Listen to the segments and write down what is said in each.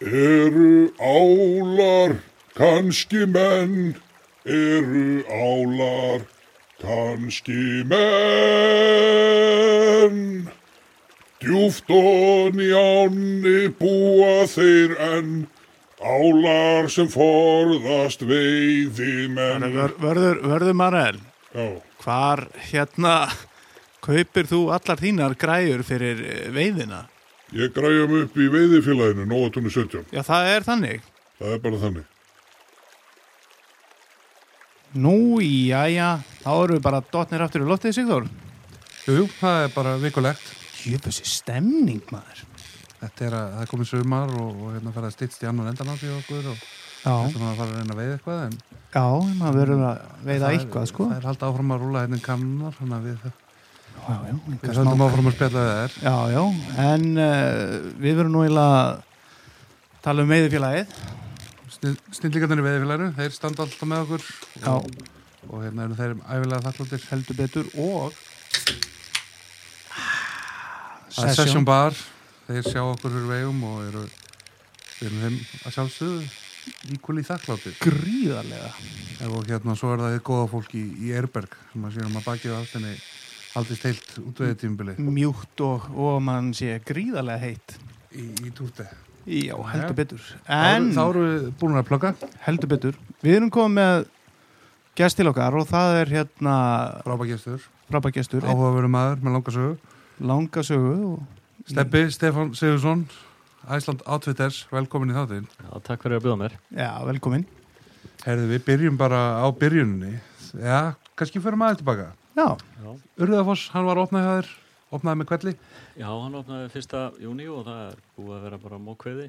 Eru álar kannski menn? Eru álar kannski menn? Djúft og njáni búa þeir enn, álar sem forðast veiði menn. Vör, vörður, vörður Marel, Já, hvar hérna kaupir þú allar þínar græjur fyrir eh, veiðina? Ég græja mig upp í veiðifélaginu, Nóatunni 17. Já, það er þannig. Það er bara þannig. Nú, jájá, þá erum við bara dotnir aftur í loftið, Sigþór. Jú, jú, það er bara vikulegt. Jöfnsi stemning, maður. Þetta er að það er komið sumar og, og hérna fara að stýtst í annan endan á því okkur og Já, maður að fara að reyna að veiða eitthvað en já, maður verður að veiða er- eitthvað, sko. Það er halda áfram að rúla hérna í kannar þannig að við, Já, við smá. áfram að spjalla þær. Já, já, en uh, við verðum nú eiginlega að tala um veiðifélagið. Snillíkarnir í veiðfélaginu, þeir standa alltaf með okkur og, og hérna eru þeir æfilega þakkláttir. heldur betur og er Session Bar, þeir sjá okkur fyrir vegum og eru erum þeim að sjálfsögðu íkvöli þakkláttir. gríðarlega. Og hérna svo er það þið góða fólk í, í Erberg sem að séum að bakið á þenni haldist heilt út við tímbili Mjúkt og, og mann sé gríðarlega heitt. í, í túrte. Já, heldur betur. En þá eru við búin að plugga heldur betur. Við erum komið með gest til okkar og það er hérna frábækjastur, frábækgestur, áhugaveru maður með langa sögu. langa sögu og Steppi, Stefán Sigursson, Æsland Outfitters, velkomin í þáttinn. Já, takk fyrir að bjóða mér. já, velkomin. Herðu, við byrjum bara á byrjuninni. Já, kannski förum aðeins tilbaka. Já. Urðafoss, hann var opnað hjá þér, opnaði með kvelli. Já, hann opnaði fyrsta júni og það er búið að vera bara mókveiði.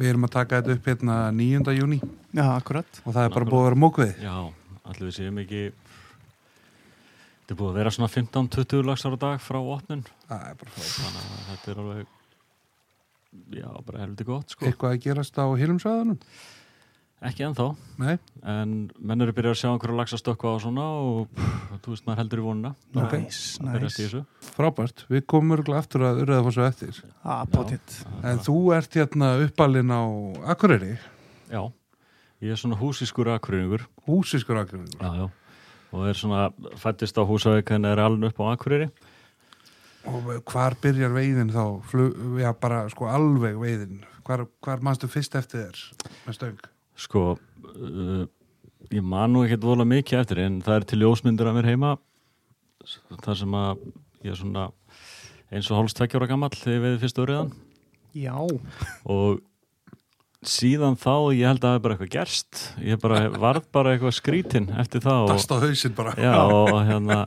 Við erum að taka þetta upp hérna 9. júni já, akkurat. og það er bara búið að vera mókvið. Já, allir við séum ekki... Þetta er búið að vera svona 15-20 lagsar á dag frá opnun. Það er bara frábært. Þannig að þetta er alveg... Já, bara heldur gott, sko. Eitthvað að gerast á hilumsvæðanum? Ekki ennþá, Nei, en menn eru byrjað að sjá einhverju lagsa stökkva og svona og pff, þú veist, maður heldur í vonuna. Næs. þessu. frábært. Við komum örgulega aftur að Urðafossu eftir. Ah, pottitt. En þú ert hérna uppalinn á Akureyri, Já, ég er svona húsískur akkurýringur. húsiskur Akureyri. Já, já. Og er svona fættist á húsavík en er alveg upp á akkurýri. Og hvar byrjar veiðin þá? Flug, já, bara sko alveg veiðin. Hvar, hvar mannstu fyrst eftir þér með stöng? Sko, uh, ég man nú ekkert vola mikið eftir en það er til ljósmyndir af mér heima þar sem að ég er svona eins og hálfst tveggjára gamall þegar veiði fyrstu öryðan Já, og síðan þá ég held að það er bara eitthvað gerst ég bara varð bara eitthvað skrítin eftir það og, Dast á hausinn bara. já, og hérna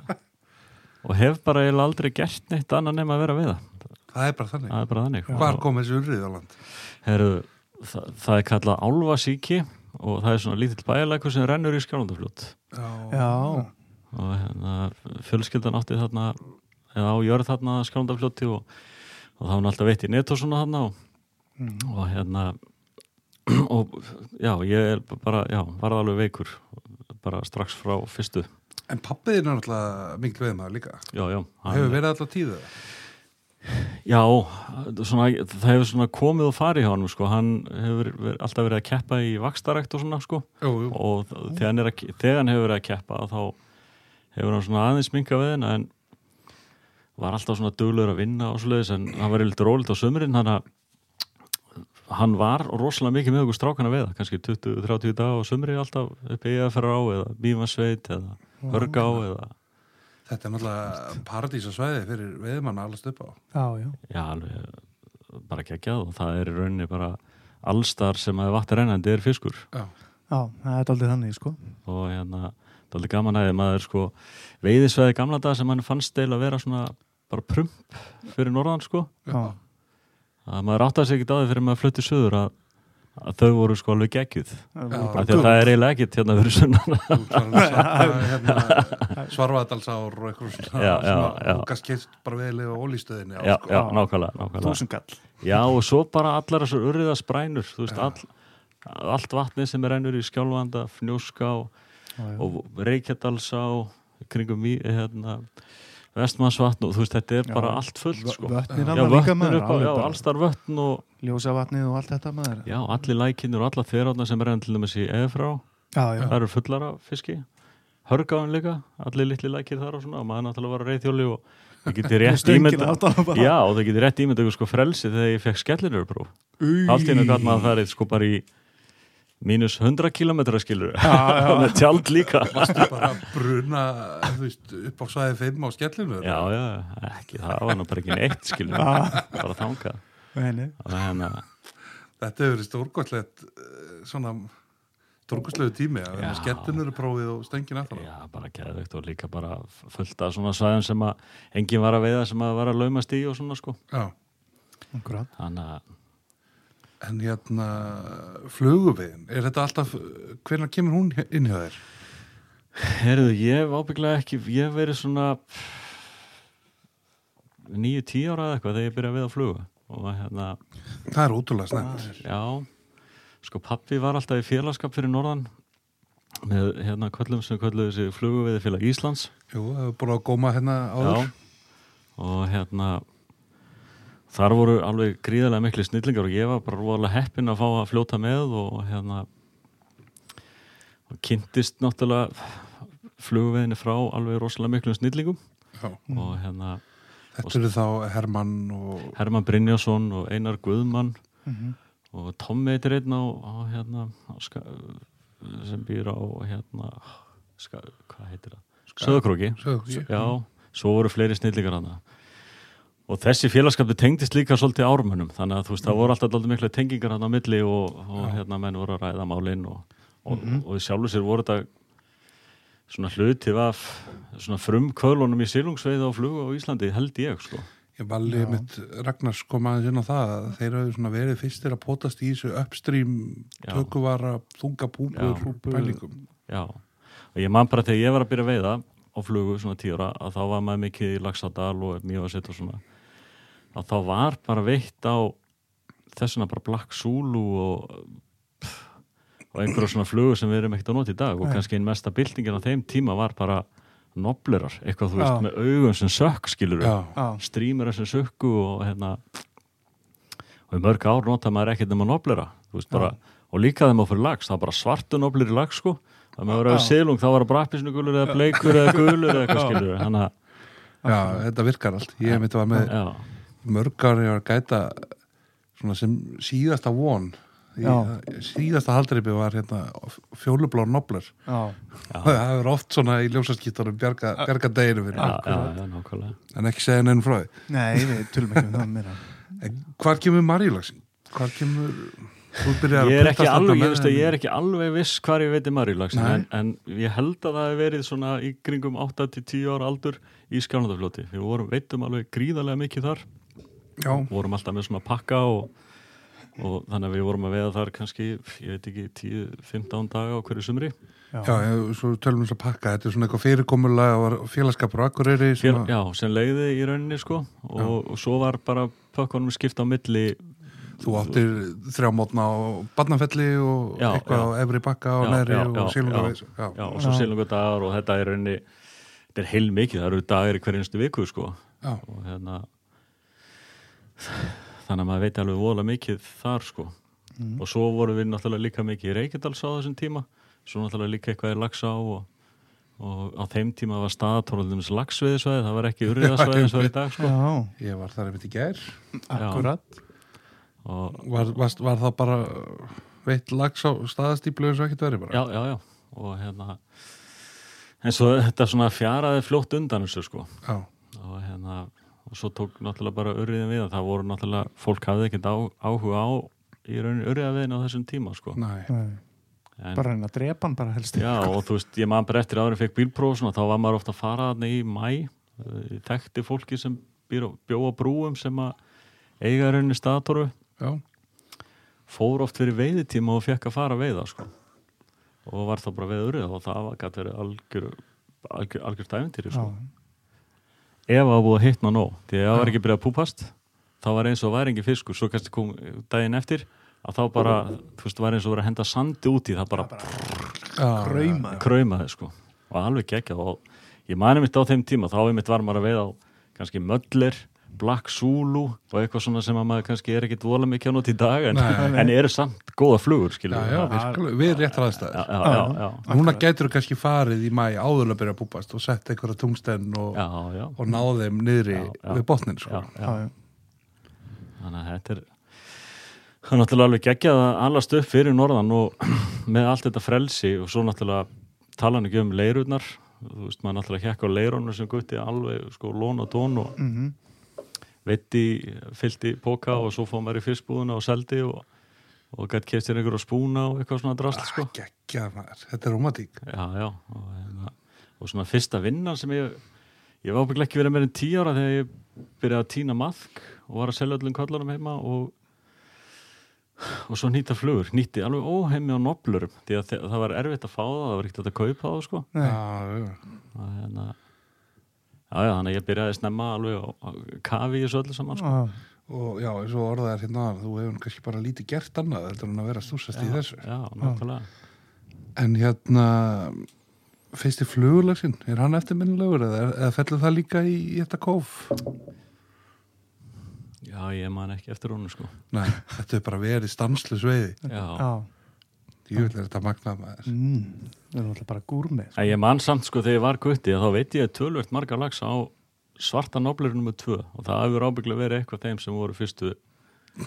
og hef bara aldrei gert neitt annað nema að vera við það Það er bara þannig. það er bara þannig Hvar kom þessi urrið á land? Heru, það, það er kallað álfasíki og það er svona lítill bæjarleikur sem rennur í skjálfandafljót. Já, og hérna, fjölskyldan átti þarna eða á jörð þarna skjálfandafljóti og, og það var alltaf veitt í net og svona þarna og, og hérna og já, ég er bara já, varð alveg veikur bara strax frá fyrstu. En pappiðin er náttúrulega mikil veið maður líka. já, já, Hefur verið alltaf tíðu það? Já, svona, það hefur svona komið og farið hjá hann sko. hann hefur verið, alltaf verið að keppa í vakstarækt og svona sko Jú, jú. og þegar hann, að, þegar hann hefur verið að keppa þá hefur hann svona aðeins minka við henn en var alltaf svona duglur að vinna og svoleiðis en hann var eitthvað rólit á sömurinn að hann var rosalega mikið með okkur strákana veiða kannski 20-30 dag á sömri alltaf upp í EFRA á eða Bímasveit eða Hörgá eða Þetta er náttúrulega paradísasvæði fyrir veiðmann að allast upp á. já, já. já, alveg bara geggjað og það er í rauninni bara allstar sem að vatn rennandi er fiskur Já. Já, það er aldrei þannig, sko. og hérna, það er alveg gaman að maður sko veiðisveði gamla dag sem hann fannst deil að vera svona bara prump fyrir norðan sko Já, að maður átti að segja ekki á því fyrir maður flutti söður að, að þau voru sko alveg geggjuð. Það Já. voru af bara því að það er eiginlega ekkit hérna fyrir sunnan. Svarvar- hérna, og eitthvað og kannski bara veiðilega á ólístöðinni á, já, sko. já, nákvæmlega, já og svo bara allar þessar urriða sprænur þú veist, all, allt vatnið sem er ennur í skjálfanda, fnjóská og Reykjadalsá kringum í, hérna, vestmannsvatn og þú veist, þetta er Já. bara allt fullt sko. Vötnin alveg líka er maður allstar vötn og Ljósavatnið og allt þetta maður. Já, allir lækinir og allar þeirra sem er enn til dæmis í eðfrá, það eru fullar af fiski. Hörgáðan líka, allir litli lækir þar og svona, og maður náttúrulega var að reyðhjóli og það geti rétt ímynda já, það geti rétt ímynda sko frelsi þegar ég fekk skellinurpróf Új. allt hennu gæt maður farið sko bara í mínus 100 kilometra skilur Já, já. með tjald líka Varstu bara að bruna veist, upp á svæði 5 á skellinu já, já, ekki, það var nú bara ekki neitt skilur, bara Nei, nei. og hérna, Þetta hefur verið stórgóttlegt svona stórgóttlegu tími að vera Já. skellinu prófið og stöngin aftan á. já, bara geðveikt og líka bara fullt af svona svæðum sem að enginn var að veiða sem að var að laumast í og svona sko Já. Akkurat. þannig að En hérna fluguvegin, er þetta alltaf hvernig kemur hún inn hjá þér? Herðu, ég ábygglega ekki, ég verið svona nýju, tíu ára eða eitthvað þegar ég byrjaði að veiða flugu og hérna, Það er ótrúlega snett. já sko pappi var alltaf í félagskap fyrir norðan með hérna köllum sem kölluðu þessi flugu við félag Íslands Jú, það hefur búin að góma hérna áður. já, og hérna þar voru alveg gríðarlega miklu snillingar og ég var bara roðalega heppinn að fá að fljóta með og hérna og kynntist náttúrulega flugveðinni frá alveg rosalega miklu snillingum Já. og hérna Þetta eru þá Hermann og Herman Brynjásson og Einar Guðmann Mhm. og Tommi eitir einn á, á hérna á ska, sem býr á hérna ska, hvað heitir það? Ég, Já, svo voru fleiri snillingar hana og þessi félagskapti tengdist líka svolítið ármönnum þannig að þú veist, það voru alltaf alltaf mikla tengingar hann á milli og, og hérna menn voru að ræða málinn og, og, og sjálfur sér voru þetta svona hlutið af svona frumkvölunum í silungsveið á flugu á Íslandi held ég sko. Ég valli mitt Ragnars kom aðeins inn á það að þeir hafa svona verið fyrstir að potast í þessu upstream Já. tökuvara, þunga púpur, Já. pælingum. Já, og ég man bara þegar ég var að byrja að veiða á flugu svona tíura að þá var maður mikið í Laxadal og Mjóasitt og svona að þá var bara veitt á þessuna bara Black Zulu og og einhverja svona flugu sem við erum ekkert að nota í dag. Og kannski einn mesta byltingin á þeim tíma var bara noblerar, eitthvað þú veist Já. með augum sem sökk skilur Já, Já. strímur sem sökku og hérna og í mörg ár nota maður ekkert nema noblera þú veist bara, og líka þeim á fyrir lags það var bara svartu noblir í lags sko. Það með að vera Já. silung, þá var það bara appisnu gulur eða bleikur eða gulur eða eitthvað skilur þannig að, já, þetta virkar allt. Ég mitt var með já, mörg ári að gæta svona sem síðasta von. Í, síðasta haldreipi var hérna fjólublár nobler. Já. Það er oft svona í ljósaskýttunum bjarga, bjarga deginu fyrir. já, já, já, nákvæmlega En ekki segja neinn frá því. Nei, við tölum ekki um það meira. En Hvar kemur Marílagsin? Hvar kemur... Ég er, alveg, ég, með veist, að ég er ekki alveg viss hvar ég veit í Marílagsin Nei. en, en ég held að það hef verið svona í kringum 8-10 ára aldur í skjálnandafljóti við vorum, veitum alveg gríðarlega mikið þar Já, vorum alltaf með svona pakka og, og þannig að við vorum að veiða þar kannski, ég veit ekki 10-15 daga á hverju sumri já, já, svo tölum við þess að pakka. Þetta er svona eitthvað fyrirkomulega og félagskapur á Akureyri. Fél, Sem að, já, sem leiði í rauninni sko og, og svo var bara pökkunum skipt á milli þú áttir þrjá mótna á Barnafelli og Já, eitthvað já. á Efri Bakka og já, og já, Silungaveis. Já, og svo Já. silungadagar og þetta er rauninni þetta er heil mikið, það eru dagar í hverjumstu viku sko og hérna þannig að maður veit alveg voðalega mikið þar sko. Og svo vorum við náttúrulega líka mikið í Reykjadals á þessum tíma. Svo náttúrulega líka eitthvað í Laxá og, og á þeim tíma var staðatóraldum lagsveiðisvæði, það var ekki urriðasvæði eins og er í dag sko. Já, ég var þar í gær. akkurat. og Var, var, var það bara veitt lags á staðastýplu eins og ekkert verið bara? já, já, já. Og hérna en svo þetta svona fjaraði fljótt undan þessu sko. Já, og hérna og svo tók náttúrulega bara urriðin við það voru náttúrulega, fólk hafði ekkert á, áhuga á í rauninni urriðaviðin á þessum tíma sko. En, Bara reyna að drepa hann bara helst. já og þú veist, ég man bara eftir áður en fekk bílpróf svona, þá var maður ofta að fara þarna í mæ eh, þekkti fólki sem býr, á- bjó á brúum sem að eiga í rauninni staðatoru Já, fór oft fyrir veiðitíma og fekk að fara að veiða sko. Og var þá bara veið urrið og það var gæti verið algjör algjör, algjör sko ef það var búið að hitna nóg því að það var ekki byrjað að púpast þá var eins og væri engin fiskur. Svo kannski kom daginn eftir að þá bara, þú veist, var eins og verið að henda sandi út í það bara já, Krauma. kraumaði sko. Og alveg geggjað. Og ég mani mitt á þeim tíma þá einmitt var maður að veiða á kannski möllir Black Zulu og eitthvað svona sem að maður kannski er ekkit vola mikið á nót í dag en, en eru samt góða flugur skilur já, já, virkulega, við réttar já, núna gætur þú kannski farið í mæ áðurlega að byrja að búbast og sett einhverja tungstenn og, já, já, og náð þeim niðri Já, já. við botnin sko. já. já, já. þannig að þetta er það er náttúrulega alveg geggjað að allast upp fyrir norðan og með allt þetta frelsi og svo náttúrulega tala hann ekki um leirurnar þú veist maður náttúrulega hekka á leirunum sem gutti alveg sko lón og tón og Mhm. Veitti, fyllt í póka og svo fóð maður í fyrstbúðuna og seldi og, og gætt kestir einhver á spúna og eitthvað svona drast sko. ah, geggja, þetta er romantík já, já og, hérna, og svona fyrsta vinnan sem ég ég var ábygglega ekki verið meir en tíu ára þegar ég byrjaði að týna maðk og var að selja öllum kollanum heima og og svo nýta flugur, nýtti alveg óheimi á noblurum, því að það var erfitt að fá það, það var ekkert að kaupa það sko Nei. já, já. hérna já, já, þannig að ég byrjaði snemma alveg á, kafi í þessu öllu saman sko. Og já, eins og orðað er hérna þú hefur kannski bara lítið gert annað þetta er hann að vera stúsast í þessu. já, náttúrulega en hérna fyrsti flugulagsinn, er hann eftirminnilegur eða, eða fellur það líka í, í þetta kóf? já, ég man ekki eftir honum sko. Nei, þetta er bara verið stanslu sveiði já, Já. Ég vil þetta magnað maður Mm. Það er náttúrulega bara gúrmið. En ég man samt sko þegar ég var gutti að þá veit ég tölvört marga lags á svarta noblur nummer 2 og það hefur ábygglega verið eitthvað þeim sem voru fyrstu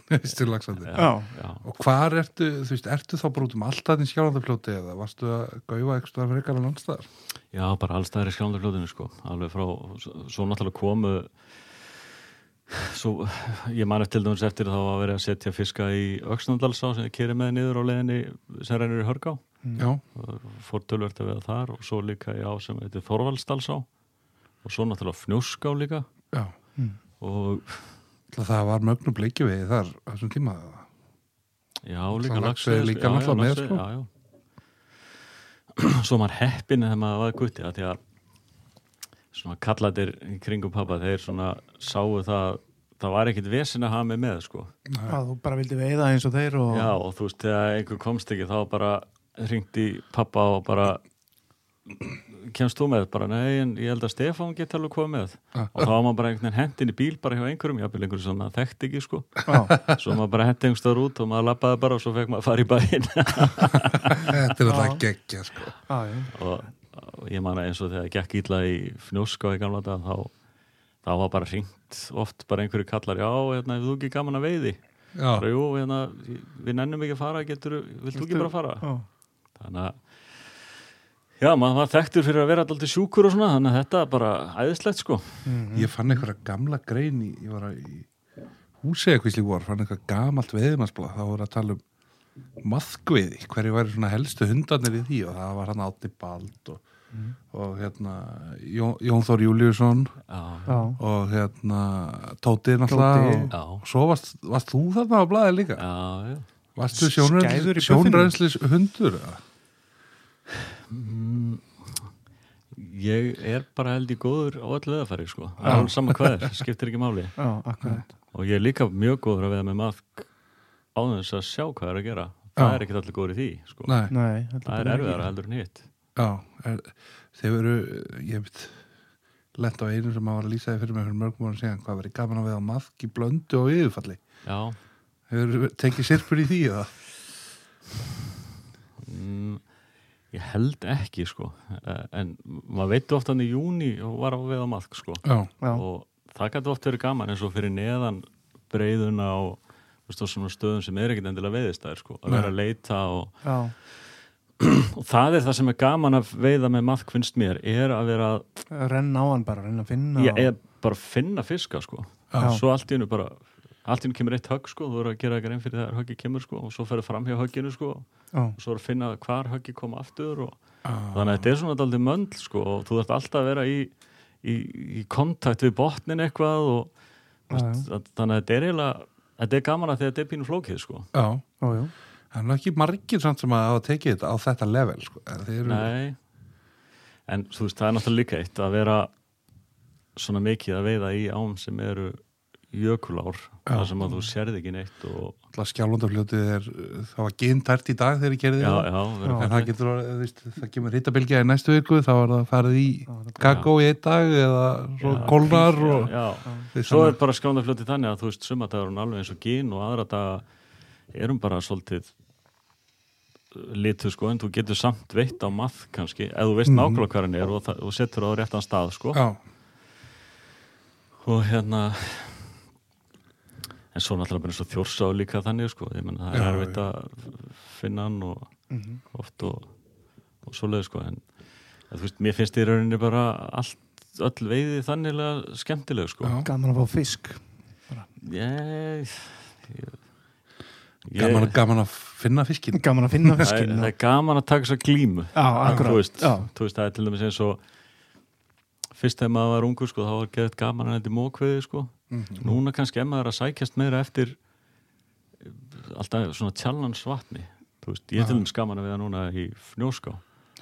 fyrstu lagsandi Já. já. og hvar ertu, þú veist, ertu þá bara út um alltaf þinn skjálfandafljóti eða varstu að gaufa eitthvað fyrir eitthvað landstæðar? já, bara allstæðir í skjálfandafljóðinu sko alveg frá, svo, svo náttúrulega komu svo, ég man eftir til dæmis eftir þá að vera að setja fiska í Öxnandalsá sem ég keri með niður á leiðinni sem rennur í Hörgá. Já, fór tölvört að veða þar og svo líka í á sem heitir Þorvaldsdalsá. Og svo náttúrulega Fnjóská líka. Já. Og Það var mögnu bleikju við þar á þessum tíma Já, líka laxveiði líka já, náttúrulega já, með, sko. já, já. Svo maður heppin þegar maður var gutti að því að svona kallatir í kringum pappa þeir svona sáu það það var ekkit vesen að hafa mig með sko. Já, þú bara vildi veiða eins og þeir og... Já, og þú veist, þegar einhver komst ekki þá bara hringdi pappa og bara kemst þú með, bara nei, en ég held að Stefán geti alveg komið með Ah. og þá var maður bara einhvern veginn hendin í bíl bara hjá einhverjum, jáfnvel einhverjum sem maður þekkti ekki sko, Já. svo maður bara hendi einhverstaður út og maður lappaði bara og svo fekk maður að fara í bæinn Þetta er alltaf geggja sko. Og, og ég man að eins og þegar gekk ítla í fnjóska í gamla dag þá, þá var bara hringt oft bara einhverju kallar, já, hérna, hefur þú ekki gaman að veiði? Já, bara, jú, hérna, við nennum ekki að fara getur, vilt þú ekki bara fara? Já. þannig að já, maður var þekktur fyrir að vera alltaf sjúkur og svona, þannig að þetta er bara æðislegt sko. Ég fann einhverja gamla grein í, ég var að í húsi eitthvað slík vor, fann eitthvað gamalt veiðmannsblað, þá voru að tala um maðkveiði, hverju væri svona helstu hundarnir í því og það var hann Átni Bald og, og hérna Jón, Jón Þór Júliusson Já. og hérna Tóti náttúrulega Tóti. og, og svo varst, varst þú þarna á blaði líka já, já. sjónrænslis, buffinu? sjónrænslis hundur eða? Mm, ég er bara held í góður á öllu veðafæri sko, það er alveg sama hvað er skiptir ekki máli Já, og ég er líka mjög góður að veða með maðk á þess að sjá hvað er að gera það Já. er ekkert allir góður í því sko. Nei, Nei, það er erfiðara heldur en hitt já, er, þeir veru ég veit lent á einu sem maður var að lýsa því fyrir mig fyrir mörgum ára síðan hvað verið gaman að veða maðk í blöndu og yfirfalli já, hefur tekið sirpur í því eða? mm, ég held ekki sko Eh, en maður veitu oft hann í júni og var að veða maðk sko Já, Já. og það gæti oft verið gaman eins og fyrir neðan breyðuna og stöðum sem er ekkit endilega veiðistæðir sko, að vera að leita og, Já. Og það er það sem er gaman að veiða með maðk finnst mér, er að vera Að renna á hann bara, renna að finna. ég er bara að finna fiska sko Já. svo allt í hennu bara allt í hennu kemur eitt högg sko, þú eru að gera grein fyrir þegar höggi kemur sko og svo ferðu fram hjá högginu sko Já. og svo er að finna hvar höggi koma aftur og Ah. þannig að þetta er svona daldið möndl sko og þú þarft alltaf að vera í, í, í kontakt við botnin eitthvað og Já, veist, þannig að þetta er eiginlega þetta er gaman að þetta er pínu flókið sko já. Það er nú ekki margir samt sem að hafa tekið þetta á þetta level sko. Eru, Nei. En þú veist það er náttúrulega líka eitt að vera svona mikið að veiða í ám sem eru jökulár þar sem að þú sérði ekki neitt og alltaf skjálfandafljótið er það var gintært í dag þegar ég gerði já, það. já, verið en það getur þú veist, það kemur hittabilgja í næstu viku þá er það farið í kakó í einn dag eða kólnar og svo er bara skjálfandafljóti þannig að þú veist sumadagur hún alveg eins og gín og aðra daga erum bara svolítið litu sko en þú getur samt veitt á math kannski ef þú veist Mhm. nákvæmlega hvað hann er og, og setur það á réttan stað sko. Já, og hérna en svo náttúrulega bara eins og þjórsá líka þannig sko, ég menn það er Já, erfitt að finna hann og oft og, og svoleið sko en þú veist, mér finnst í rauninni bara allt, öll veiði þannilega skemmtileg sko. Já. Gaman að fá fisk. Ég, ég, ég Gaman, gaman að finna fiskin Gaman að finna það, fiskin það er gaman að taka þess að glímu þú veist, það er til dæmis eins og fyrst þegar maður var ungur sko, þá var geðið gaman að þetta mókveði sko. Mhm. núna kannski emma er að sækjast meira eftir eh, alltaf svona challenge vatni. Veist, ég er til dæmis gaman að veða núna í fnjóská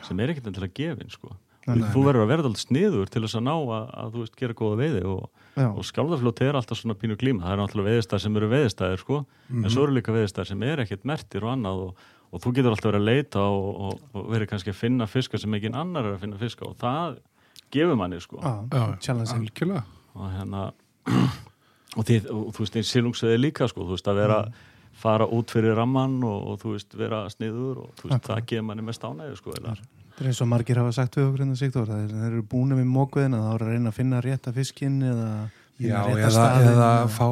sem er ekkert enn til að gefin sko. Nei, þú verður að verða alltaf sniður til þess að ná að, að þú veist, gera góða veiði og, Já. og skjálfaflóti er alltaf svona pínu glíma það er náttúrulega veiðistæðir sem eru veiðistæðir sko. en svo eru líka veiðistæðir sem er ekkert mertir og annað og, og þú getur alltaf verið að leita og, og, og verið kannski að finna fiska sem ekki annar er að finna fiska og það gefur manni sko algjörlega og hérna og, þið, og þú veist eins silungsveði líka sko, þú veist að vera fara út fyrir ramman og, og þú veist vera sniður og þú veist Akkurat. það gefur manni mest ánægju sko eða. Það er eins og margir hafa sagt við okkur en það það er, þeir eru búin með mókveðina þá eru að reyna að finna rétta fiskinn eða Já, rétta eða, staðinn eða fá,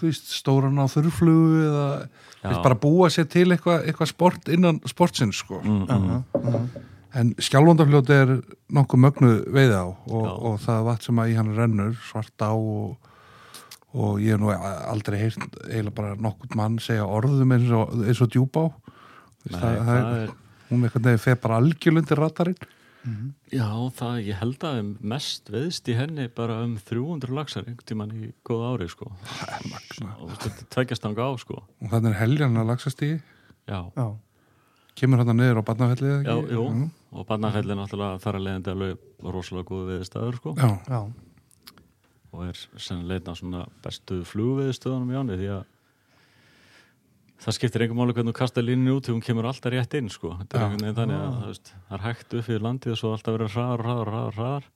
veist, stóran á þurrflugu eða veist, bara búa sér til eitthvað eitthva sport innan sportsins sko. mm, mm, Aha, aha. En skjálfandafljóti er nokkuð mögnu veið á og, og það vatn sem að í hann rennur svart á og, og ég hef nú aldrei heyrt eiginlega bara nokkuð mann segja orðum eins og, eins og djúbá Nei, það, það, það er, er, hún einhvern veginn fer bara algjörlundi ratarinn já, það, ég held að mest veðst í henni bara um 300 laxar einhvern tímann í góða ári sko. magna. og þetta tveggjast hann á sko. og þannig er heljan að lagsast í já, Já, kemur hann niður á barnafellið já, ekki? jú Mm. og barnafellin náttúrulega þar að leiðandi alveg rosalega góðu veðistæður sko. já, já, og er af svona bestu flugveðistöðunum í áni því að það skiptir einhver máli hvernig þú kastar líninu út því hún kemur alltaf rétt inn sko. þetta er veginn þannig að veist, það er hægt upp fyrir landið og svo alltaf verið hraðar, hraðar, hraðar, hraðar.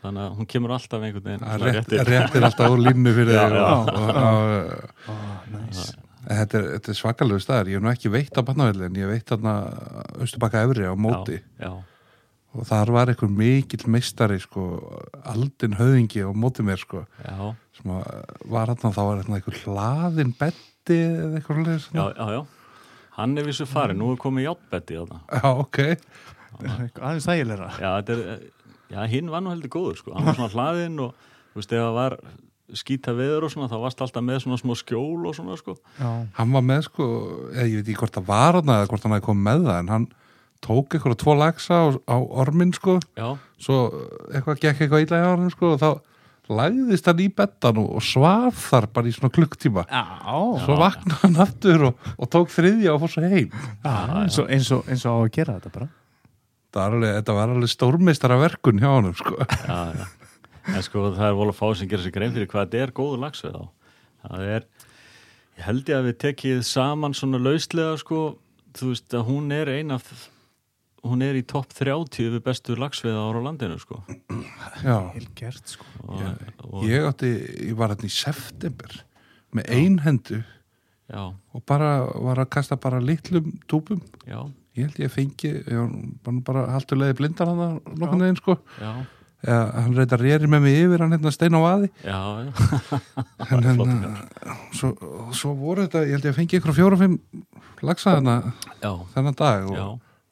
Þannig að hún kemur alltaf einhvern veginn Það rétt, réttir alltaf úr línu fyrir þig og, og, og, Þetta er, er svakalegu staðar, ég hef nú ekki veitt á barnavellin, ég veitt þarna Östubakka Efri á móti. Já, já, og þar var einhver mikill meistari sko, aldin höfðingi á móti mér sko, já, sem var þarna, þá var þarna einhver hlaðin betti eða eitthvað leir já, já, já. hann er vissu farin, nú er komið játbetti á það já, ok, Aðeins þægilegra. Já, þetta er, já, hinn var nú heldur góður sko. hann var svona hlaðinn og þú veist, ef það var skýta veður og svona, þá varst alltaf með svona smá skjól og svona sko. Já, hann var með sko eða ég veit ekki hvort það var eða hvort hann hefði komið með það en hann tók eitthvað tvo lagsa á, á ormin sko. Já, svo eitthvað gekk eitthvað illa í árið sko og þá lagðist hann í bettan og, svaf þar bara í svona klukktíma. Svo vaknaði hann aftur og, og tók þriðja og fór svo heim. Já eins, og, eins, og, eins og að gera þetta bara. Alveg, þetta var alveg stórmeistara verkun hjá honum sko. já, já. en sko það er vola fá sem gerir sér grein fyrir hvað þetta er góður lagsveið á. Það er, ég held ég að við tekið saman svona lauslega sko, þú veist að hún er ein af hún er í topp 30 við bestu lagsveið ára á landinu sko. Já, Heil gert sko. Og, og, ég átti, ég var hann í september með ein hendu já, og bara var að kasta bara litlum túpum já, ég held ég fengi, ég var nú bara haldur leiði blindar hann nokkurn veginn sko. Já, Eða, hann reyndi að reyri með mig yfir hann hérna stein á vaði. Já, já. en hérna svo, svo voru þetta, ég held ég að fengi ykkur fjóra og fimm lagsa þarna já, þennan dag og já,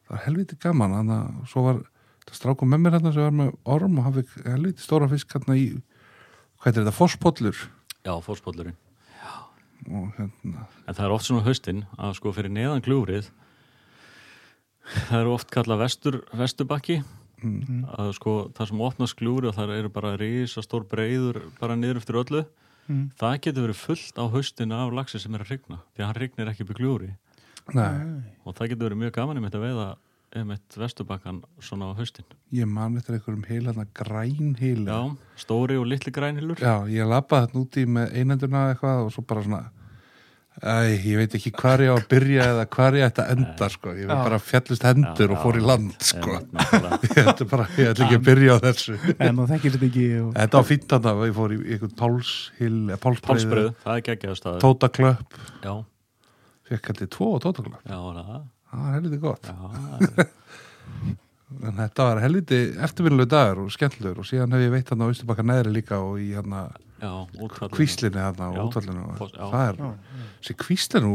það var helviti gaman þannig að svo var þetta strákum með mér hérna sem var með orm og fikk helviti stóra fisk hérna í hvað er þetta, fosspóllur já, fórspóllurinn og hérna, En það er oft svona haustinn að sko fyrir neðan gljúfrið það eru oft kallað vestur, vesturbakki. Að sko það sem opnast gljúfrið og það eru bara rísa stór breiður bara niður eftir öllu. Mm. það getur verið fullt á haustin af laxi sem er að rigna því að hann rignir ekki í gljúfri nei, og það getur verið mjög gaman mitt að veiða einmitt vesturbakkan svona á haustin. Ég man eftir einhverjum heil hérna græn heil. Já, stóri og litli grænhilur Já, ég lappaði þetta úti með einenduna eitthvað og svo bara svona Æ, ég veit ekki hvar ég á að byrja eða hvar ég ætti að enda, sko. Ég veit bara fjallist hendur Já, og fór í land, sko. Nákvæmlega. Ég ætti bara, ég ætla ekki að byrja á þessu. en maður þekkir þetta ekki og... Þetta var fínt að það, ég fór í einhvern pálshill, pálsbreið, það er staður. Tótaklöpp, Já, fekk hætti tvo já, það Það var helviti gott. Er- En þetta var helviti eftirvinnulegu dagur og skemmtilegur og síðan hef ég veitt hann á Ístubakka neðri líka og í hann já, útfallinu kvíslinni hann á útvallinu. Það er, þessi kvíslin nú,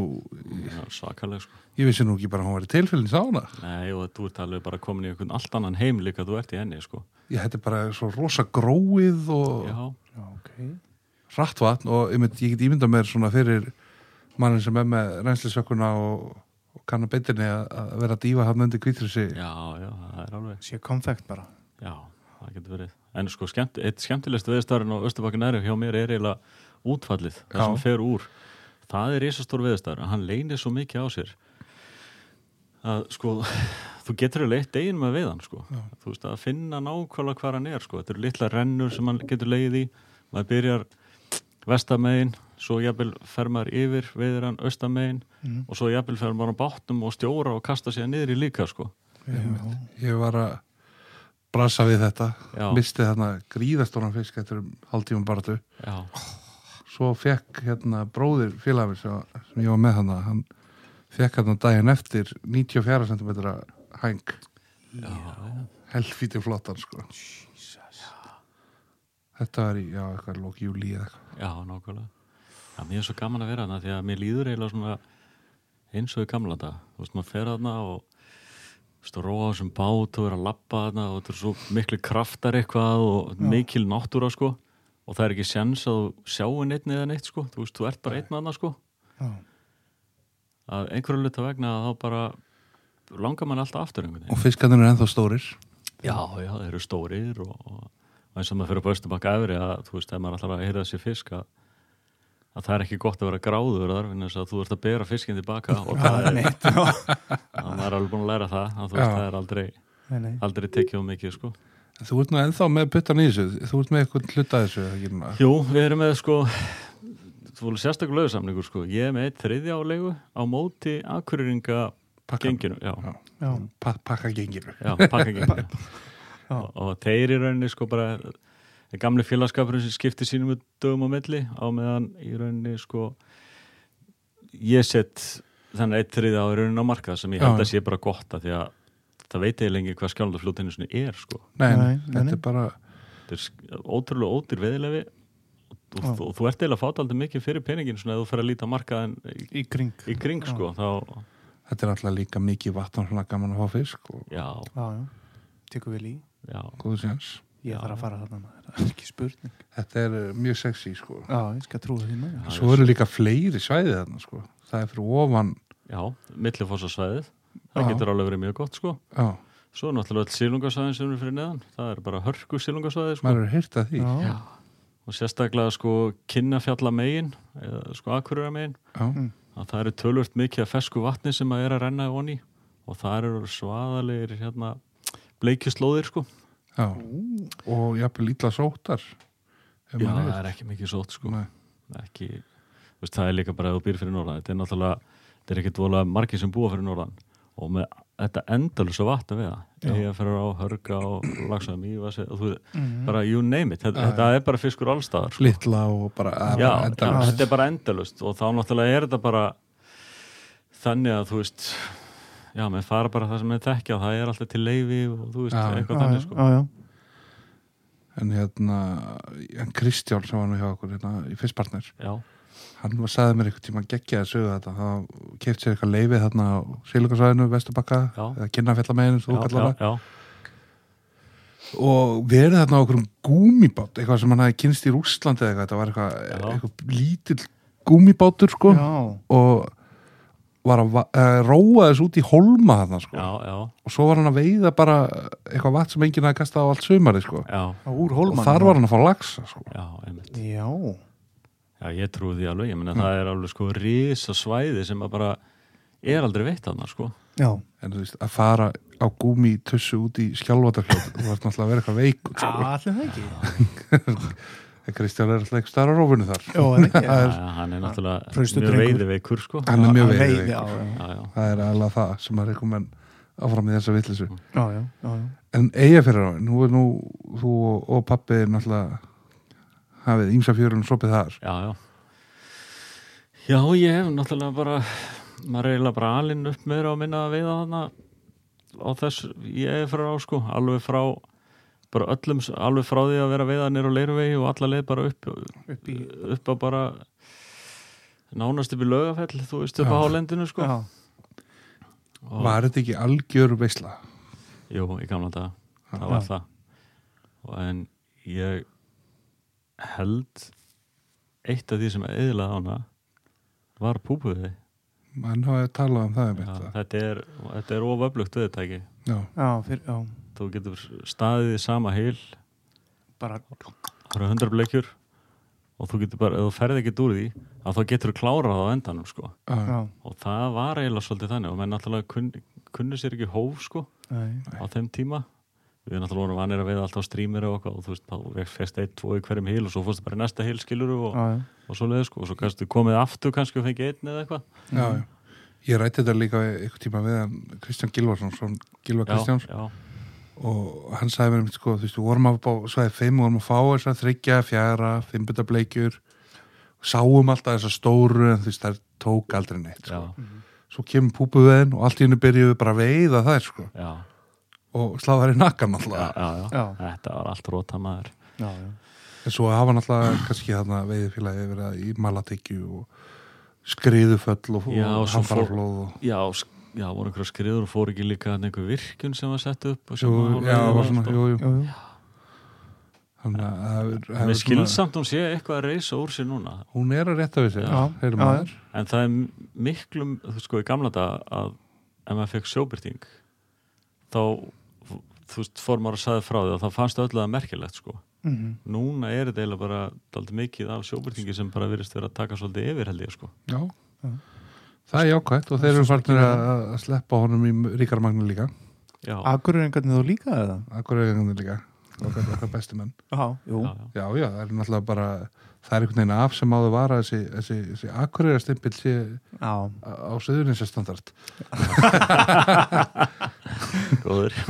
Já, Svakaleg sko ég vissi nú ekki bara að hún var í tilfellin sána. Nei, og þú ert alveg bara komin í einhvern allt annan heim líka þú ert í henni sko Ég hætti bara svo rosa gróið og Já, Já, ok. hrattvatn og ég, mynd, ég get ímynda mér svona fyrir mannin sem er með reynslisökkuna og, og kann að beitinni að, að vera að dífa hann undir kvítrisi. já, já, það er alveg Sé konfekt bara. Já, það getur verið En sko, skemmt, eitt skemmtilegst veðstæðurinn á Östurbakki næri hjá mér er eiginlega útfallið það Já. sem fer úr Það er risastór veðstæður hann leynir svo mikið á sér að sko þú getur að leitt eigin með veiðan sko. þú veist að finna nákvæmlega hvað hann er sko. þetta eru litla rennur sem hann getur leið í maður byrjar vestamegin svo jafnvel fer maður yfir veiðir hann austamegin Mhm. og svo jafnvel fer maður á bátnum og stjóra og kasta sér niður í líka sko. Ég var að brasa við þetta, Já. misti þarna gríðastóran fisk eftir um baratu. já, Svo fekk hérna bróðir félagið sem, sem ég var með hana, hann fekk hérna daginn eftir 94 cm hæng, helfíti flottan sko. Þetta var í, já, eitthvað lók júli eða eitthvað. Já, nákvæmlega. Já, mér er svo gaman að vera þarna því að mér líður eiginlega svona eins og í gamla dag. Þú veist, maður fer þarna og þú veist, að róa á þessum bát og vera að labba þarna og þetta er svo miklu kraftar eitthvað og mikil náttúra, sko. Og það er ekki sjans að þú sjáu neitt eða neitt, sko. Þú veist, þú ert bara einn þarna, sko. Já. Að einhverju luta vegna að þá bara langar mann alltaf aftur einhvern Og veginn. fiskarnir eru ennþá stórir. Já, já, þeir eru stórir og, og, og eins og maður fyrir upp á Östubakka efri að, þú veist, ef maður ætlar að heyra þessi fisk að, að það er ekki gott að vera gráður þar, þess að þú ert að bera fiskinn tilbaka og það er, Neitt, já. að maður er alveg búin að læra það að þú veist, það er aldrei, Nei, nei. aldrei tekið um mikið, sko. En Þú ert nú ennþá með puttan í þessu, þú ert með eitthvað hluta þessu? Jú, við erum með, sko, þú voru sérstaklega lögursamningur, sko, ég er með eitt þriðja álegu á móti akkuriringa Pakka- genginu, já, Já. Já. Pa pakka genginu. já, pakka genginu. Já. og, og þeir í rauninni, sko, bara, er gamli félagskapurinn sem skiptir sínum dögum á milli á meðan í rauninni, sko, ég sett þannig eitt þriðja á í rauninni á markað sem ég held að sé bara gott að því að það veit ég lengi hvað skjálfandafljótinu sinni er, sko. Nei, Nei, nei, þetta nei. er bara, þetta er ótrúlega ódýr veðilefi og, og, Já. og þú ert eiginlega að fáta aldrei mikið fyrir peningin svona ef þú fer að líta markaðin í, Í kring. í kring sko þá, þetta er alltaf líka mikið vatn svona gaman að fá fisk og já, Já, já. Tekur vel í. já, góðu séns. Ég þarf að fara þarna maður. Það er ekki spurning. Þetta er uh, mjög sexy, sko. Já, ég skal trúa því maður. Svo eru líka fleiri svæðið þarna, sko. Það er fyrir ofan, já millifossasvæðið, það Já. getur alveg verið mjög gott sko já, svo er náttúrulega all sílungasvæðin sem eru fyrir neðan það er bara hörku sílungasvæði sko maður er heyrt að því. Já. Já. og sérstaklega sko kinnafjalla megin eða sko akkurura megin Já, Mm. að það eru tölvört mikið af fesku vatni sem að er að renna í onni og það eru svaðalegir hérna bleikjuslóðir sko já. Og jafnvel ítla sótar. Já, það er ekki mikið sótt sko. Ekki, veist, það er líka bara ef þú býr fyrir norðan, þetta er náttúrulega þetta er ekkit vola margir sem búa fyrir norðan. Og með þetta endalösa vatna við það eiga fyrir á hörga og lagsaðum í og þú, Mhm. bara you name it. Þetta, Já, þetta er bara fiskur allstaðar sko. Litla og bara, að, já, þetta er bara endalust og þá náttúrulega er þetta bara þannig að þú veist já, menn fara bara það sem þeir þekkja það er alltaf til leifi og þú veist, Já. eitthvað Já, þannig sko. já, já. En hérna, en Kristján sem var nú hjá okkur hérna í fyrstpartner, já, hann var sagði mér einhvern tíma geggja að sögja þetta. hann keft sér eitthvað leifið þarna á Sílungarsvæðinu, Vesturbakka, Já. eða Kinnafjallameginu, þú kallar það. Og verið þarna á okkur gúmibát, eitthvað sem hann hafi kynst í Rússlandi eða eitthvað, þetta var eitthvað, eitthvað lítill gúmibátur, sko. Já, og var að eh, róa þess út í holma þarna sko. já, já, og svo var hann að veiða bara eitthvað vatn sem enginn hafði kastað á allt sumari sko. já, og þar var hann að fá laxa sko. já, einmitt. Já, Já, ég trúi því alveg, ég meina það er alveg sko risa svæði sem að bara er aldrei veitt þarna sko. Já, en þú veist, að fara á gúmi tussu út í skjálfatarfljóð þú varst náttúrulega að vera eitthvað veik sko. allir það ekki Kristján er alltaf ekki starra rófunu þar. Já, en ekki, Það er- hann er náttúrulega mjög drengur. veiðiveikur sko. Hann er mjög veiði, já, já, já, já. það er alveg það sem er eitthvað menn áfram í þessa vittlisu já, já, já, já. en eiga fyrir á, nú er nú þú og, og pappi náttúrulega hafið ímsa fjörun sopið þar. Já, já. Já, ég hef náttúrulega bara maður er eiginlega bara alinn upp meira og minna að veiða þarna á þess, ég er frá sko alveg frá bara öllum, alveg frá því að vera að veiða nýr á leiruvegi og alla leið bara upp upp í upp á bara nánast upp í laugafell, þú veist upp á Já. hálendinu sko. Já, og, var þetta ekki algjör veisla? Jú, í gamla daga, það Já. var það. Og en ég held eitt af því sem eðlaði ána var púpuði mann hafa talað um það Já, einmitt. þetta er, þetta er oföflugt viðtæki. Já, já, fyrir, já þú getur staðið í sama heil bara, hundra bleikjur og þú getur bara, ef þú ferði ekkert úr því að þá getur þú klárað á endanum sko. Já, já, og það var eiginlega svolítið þannig og menn náttúrulega kunni, kunni sér ekki hóf sko nei, á þeim tíma. Við náttúrulega vorum vanir að veiða alltaf streamer og eitthvað og þú veist, þá fyrst eitt, tvo í hverjum hil og svo fórstu bara í næsta hil skiluru og, já, já, og svo leið sko og svo kannski komið aftur kannski og fengið einn eða eitthvað. Já, já. ég rætti þetta líka eitthvað tíma við Kristján Gilvarsson Gilvar Kristjáns. já, og hann sagði mér um sko, þú veist, við vorum að á svæði 5 og vorum að fá þess að þryggja, fjara, fimmbuta bleikjur sáum alltaf þessa stóru en þú veist, það tók aldrei neitt sko. svo kemur púpuveðin og allt í hennu byrjuðu bara að veiða þær sko, já, og sláða þær í nakkan alltaf já, já. Já. þetta var allt róta maður já, já. en svo hafa náttúrulega kannski þarna veiðifélagi verið að í malatekju og skriðuföll og, og og hamfaraflóð og já, sk- já, voru einhverja skriður og fór ekki líka einhver virkun sem var sett upp og sem Jú, var já, var svona, jú, jú. Þannig að það er- það er skilsamt hún sé eitthvað að reysa úr sér núna hún er að rétta við maður. en það er miklum, þú sko í gamla dag að ef maður fekk sjóbyrting þá þú veist, fór maður að sagði frá því og þá fannst öllu það merkilegt sko Mhm. núna er þetta eiginlega bara mikið af sjóbyrtingi sem bara virðist vera að taka svolítið yfir held ég sko Já. Já. Það er jákvæmt og þeir eru farnir að sleppa honum í ríkara magni líka. Já, Akureyringarnir þú líka eða? akkur er einhvern líka. Okkar, okkar bestu menn. Já, jú já, já. já, já, það er náttúrulega bara það er einhvern veginn af sem áður var að þessi, þessi, þessi akkurera stimpil sé á á söðuninsa standard. Góður.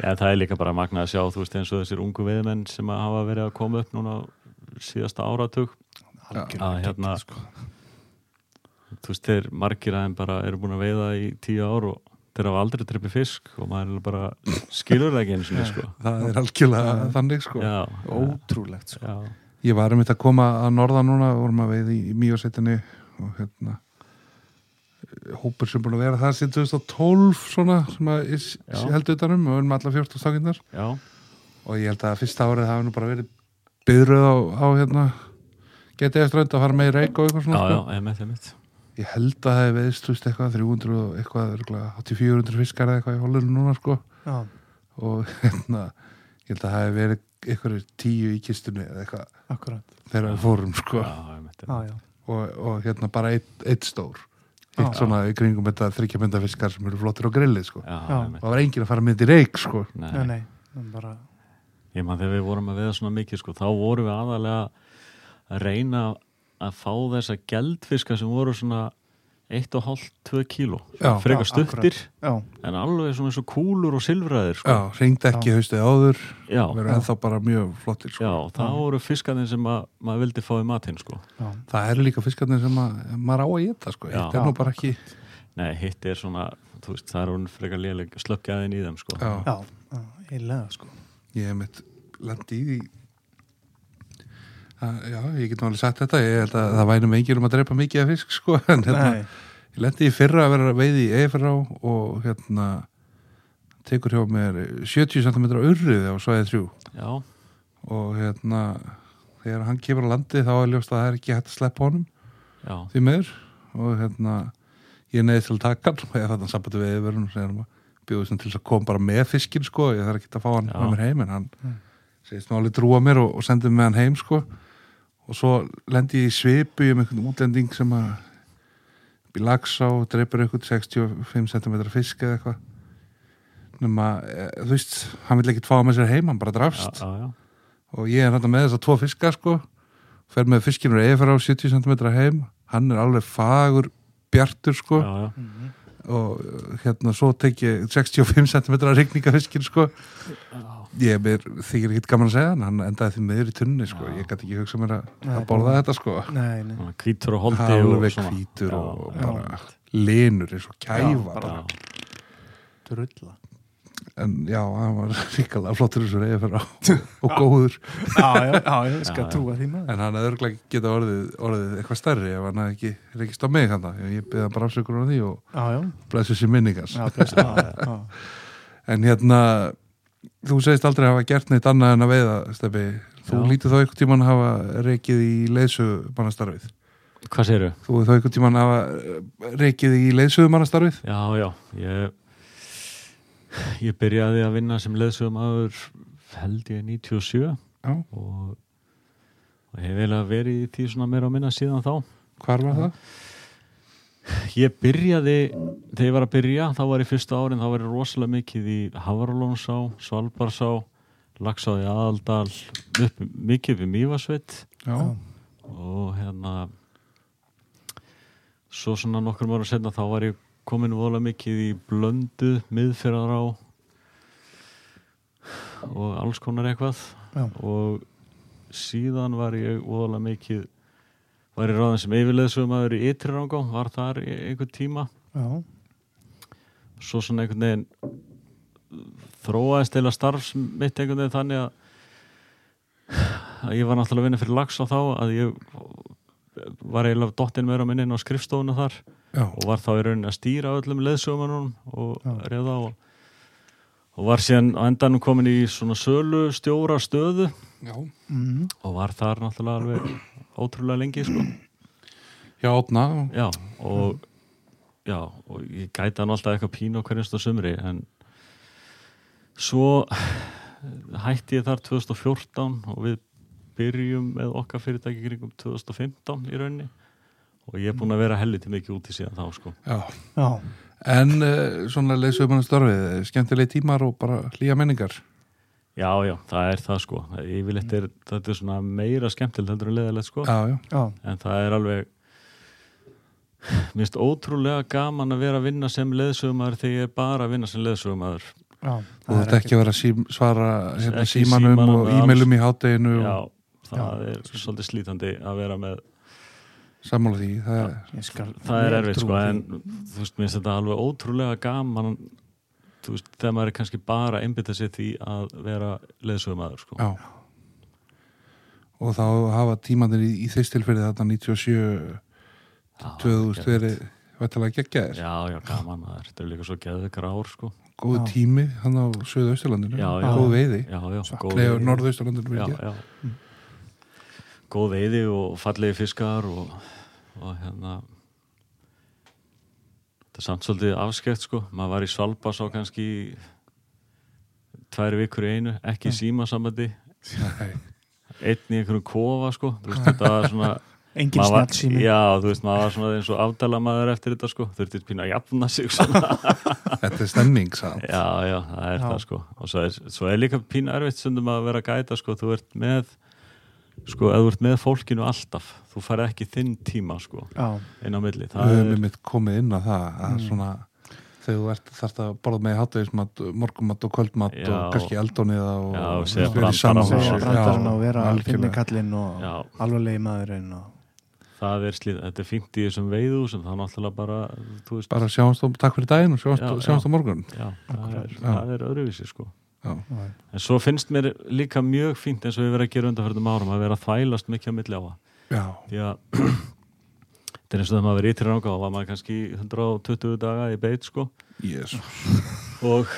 Já, það er líka bara magnað að sjá þú veist eins og þessir ungu veðmenn sem að hafa verið að koma upp núna á síðasta áratug að hérna sko. þú veist þeir margir aðeim bara eru búin að veiða í tíu ár og þeir hafa aldrei trippið fisk og maður bara skilur það ekki eins og sko. Það er algjörlega þannig sko. Já, Ótrúlegt sko. já, ég var um þetta að koma að norðan núna vorum að veið í, mjögsetinni og hérna hópur sem búin að vera það síðan 2012 svona sem að heldur utanum og erum alla 14 stakindar já, og ég held að fyrsta árið hafi nú bara verið byðröð á, á hérna getið eftir að fara með í reik og eitthvað já, svona já, sko. emitt, emitt ég held að það hefði veist, eitthvað 300 og eitthvað örugglega 8400 fiskar eða eitthvað í holinu núna sko. Já, og hérna ég held að það hefði verið eitthvað tíu í kistunni eða eitthvað akkurat. þegar við fórum sko. Já, emitt, Já, já, og, og hérna bara eitt, eitt stór. Já. eitt svona í kringum þetta þryggja fiskar sem eru flottir á grilli sko. Já, Já. emitt það var enginn að fara með í reik sko. Nei, nei. bara, ég man þegar við vorum að veiða svona mikið sko, þá vorum við aðalega að reyna að fá þessa geldfiska sem voru svona 1,5-2 kíló. Frekar stuttir en alveg svona eins og kúlur og silfræðir sko. já, ringd ekki haustið áður. Já, verður ennþá bara mjög flottir sko. já, það voru fiskarnir sem að, maður vildi fá í matinn sko. það eru líka fiskarnir sem að, maður á að geta sko. Þetta er nú bara ekki nei, hitt er svona þú veist, það er hún frekar léleg slöggjaðin í þeim sko. já, já, já, heilega sko. Ég hef mitt lendi í því já, ég get nú alveg sagt þetta ég held að það vænum engir um að drepa mikið af fisk sko, en hérna, ég lendi í fyrra að vera veið í EFRA og hérna tekur hjá mér 70 cm urrið á svæðið þrjú. Já, og hérna þegar hann kemur á landi þá er ljóst að það er ekki hægt að sleppa honum. Já, því meður og hérna ég neði til að taka hann og ég þetta sambandi við yfirverðun og segja hann bjóðu sem til að koma bara með fiskin sko, ég þarf ekki að fá hann Já. með mér heim en hann Mm. segist nú alveg trúa mér og, og sendið með hann heim sko og svo lendi ég í svipu um einhvern útlending sem að í lagsá, dreipur eitthvað 65 cm fisk eða eitthvað. Nema, e, þú veist hann vil ekkert fá með sér heim, hann bara já, drafst. Já, já. og ég er þetta með þess að tvo fiska sko, fer með fiskinur eða frá 70 cm heim, hann er alveg fagur bjartur sko. Já, já. Og uh, hérna svo tek ég 65 cm rigningafiskin sko ég er þykir ekkert gaman að segja hann hann endaði því meður í tunni sko ég gæti ekki hugsa mér að, að borða þetta sko Nei, nei. Hvítur og holdi og alveg svona. hvítur Já, og já. bara linur eins og kæfa Drulla. en já, hann var ríkalega flottur eins og reyði fyrir á og góður Já, já, já, ég skal trúa því maður. en hann hefði örglega geta orðið, orðið eitthvað stærri ef hann hefði ekki reykist á mig hann ég byrði hann bara afsökur á því og blessu sér minningars já, bless, já, já. en hérna þú segist aldrei hafa gert neitt annað en að veiða Steffi, þú lítið þá einhvern tímann hafa reykið í leiðsögumannastarfið. Hvað segirðu? þú þá einhvern tímann hafa eh, reykið í leiðsögumannastarfið? Já, já, ég ég byrjaði að vinna sem leðsögum aður held ég 97 já, og, og hef eiginlega verið í því svona meira að minna síðan þá. Hvar var það? Ég byrjaði, þegar ég var að byrja þá var ég fyrsta árin, þá var ég rosalega mikið í Havaralónsá, Svalbarsá Laxáði aðaldal upp, mikið við Mývasveit og hérna svo svona nokkur ára setna þá var ég komin voðalega mikið í blöndu miðferðar á og alls konar eitthvað. Já. og síðan var ég voðalega mikið var ég ráðan sem yfirleðsum í ytri rángá, var þar í einhvern tíma. Já, svo svona einhvern veginn þróaðist eða starfs mitt einhvern veginn þannig að að ég var náttúrulega að vinna fyrir lags á þá að ég var eiginlega dottinn meira minni inn á skrifstofuna þar já, og var þá í rauninni að stýra öllum leðsögumunum og reyða og, og var síðan á endanum komin í svona sölu stjóra stöðu já. mm, og var þar náttúrulega alveg ótrúlega lengi sko. Já, átna já og já og ég gæti hann alltaf eitthvað pínu á hverjumst á sumri en svo hætti ég þar 2014 og við byrjum með okkar fyrirtæki kringum 2015 í rauninni. Og ég er búin að vera helviti mikið úti síðan þá sko. Já. já, en uh, svona leiðsögumannastarfið skemmtilegi tímar og bara hlýja menningar já já, það er það sko. Yfirleitt er þetta er svona meira skemmtilegt heldur en leðilegt sko. Já, já, já, en það er alveg minnst ótrúlega gaman að vera að vinna sem leðsögumæður þegar ég er bara að vinna sem leðsögumæður já. þú þurft ekki að vera að sím, svara hérna, símanum símanum og e-mailum í hátteginu já, og það er svolítið slítandi að vera með sammála því það er, það er erfitt sko en þú veist, minnst þetta alveg ótrúlega gaman þú veist, þegar maður er kannski bara að einbytta sér því að vera leðsögumæður sko já og þá hafa tímanir í, í þess tilfelli þetta 97 Já, 2000 geðveikt. verið vættalega geggjaðir já, já, gaman er, þetta er líka svo geðveikar ár sko góð Já. tími hann á Suðausturlandinu Já, já. góð veiði já, já. Norðausturlandinu já, já, já. góð veiði og fallegi fiskar og, og hérna þetta er samt svolítið afskekt sko. Maður var í Svalbas á kannski tvær vikur í einu ekki í símasambandi. Einn í einhverjum kofa sko. Veist, þetta var svona Engin var- snjálsými já, þú veist, maður var svona eins og afdala maður eftir þetta sko, þurfti pínu að jafna sig svona. þetta er stemming samt. já, já, það er Já. það sko. Og svo er, svo er líka pínu erfitt stundum að vera að gæta sko, þú ert með sko, ef þú ert með fólkinu alltaf þú farið ekki þinn tíma sko Já, inn á milli, við það höfum er einmitt komið inn á það að Mm. svona þegar þú ert þarft að borða með hátvegismat, morgumat og kvöldmat Já. og kannski eldóniða og Já, og vera í húsi. brandarinn Já, og vera algjörlega. fimmikallinn og Já. alvarlegi maðurinn og það er slið, þetta er fínt í þessum veiðu sem það er náttúrulega bara þú veist, bara sjáumst á, takk fyrir daginn og sjáumst, Já, sjáumst já. á morgun já, það er, það er öðruvísi sko en svo finnst mér líka mjög fínt eins og við verðum að gera undanfærtum árum að vera að þvælast mikið á milli á það því að þetta er eins og þegar maður verið yttir ranga og var maður kannski 120 daga í beit sko. Og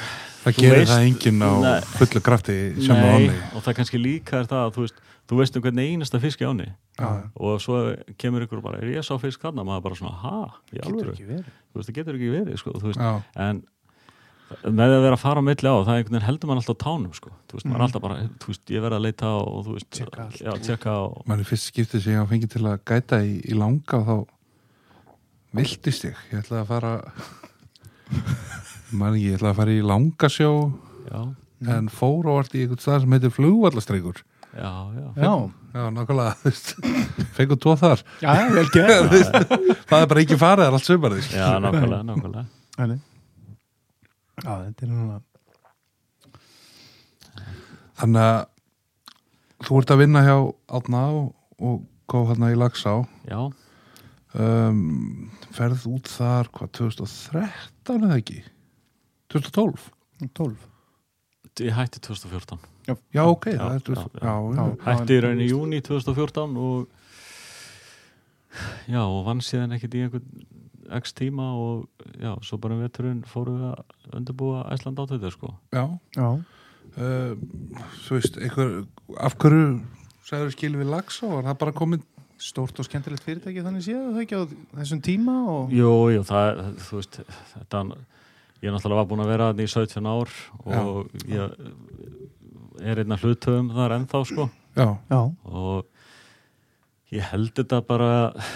það gerir það enginn á Nei. fullu krafti sem á nei, og það kannski líka er það að þú veist, þú veist um hvernig einasta fisk í áni já, og svo kemur ykkur bara, er ég sá fisk þarna? Maður bara svona, ha, ekki verið. Þú veist, það getur ekki verið sko, þú veist, en með að vera að fara á milli á það einhvern veginn heldur mann alltaf tánum sko. þú veist, maður er alltaf bara, þú veist, ég verð að leita og þú veist, Tjekka allt. já, tjekka og, mann er fyrst skiptið sem ég hafa fengið til að gæta í, í langa og þá viltist ég, ég ætlaði að fara man ekki, ég ætlaði að fara í langasjó já, en fór og vart í einhvern stað sem heitir flugvallastreikur já, já, Já, já, nákvæmlega, þú veist fengur tvo þar, já, það er bara ekki farið það er allt sumarið já. Já, þetta er núna þannig að þú ert að vinna hjá Átna og, og góð hérna í Lagsá já, um, ferð út þar hvað, 2013 eða ekki? 2012 12 ég hætti 2014 já, ok, Já, það er já, 20, já, já, já. hætti í rauninni í júni 2014 og já, og vann síðan ekkert í einhvern x tíma og já, svo bara um veturinn fórum við að undirbúa Æsland átöðu sko. Já. Já, Um, þú veist, einhver af hverju sagður skil við Lagsá var það bara komin stórt og skemmtilegt fyrirtæki þannig séð það ekki á þessum tíma og Jú, jú, það, þú veist þetta, ég náttúrulega var búin að vera í 17 ár og ég er einna hlutöfum þar ennþá sko. Já, Já, og ég held þetta bara þú,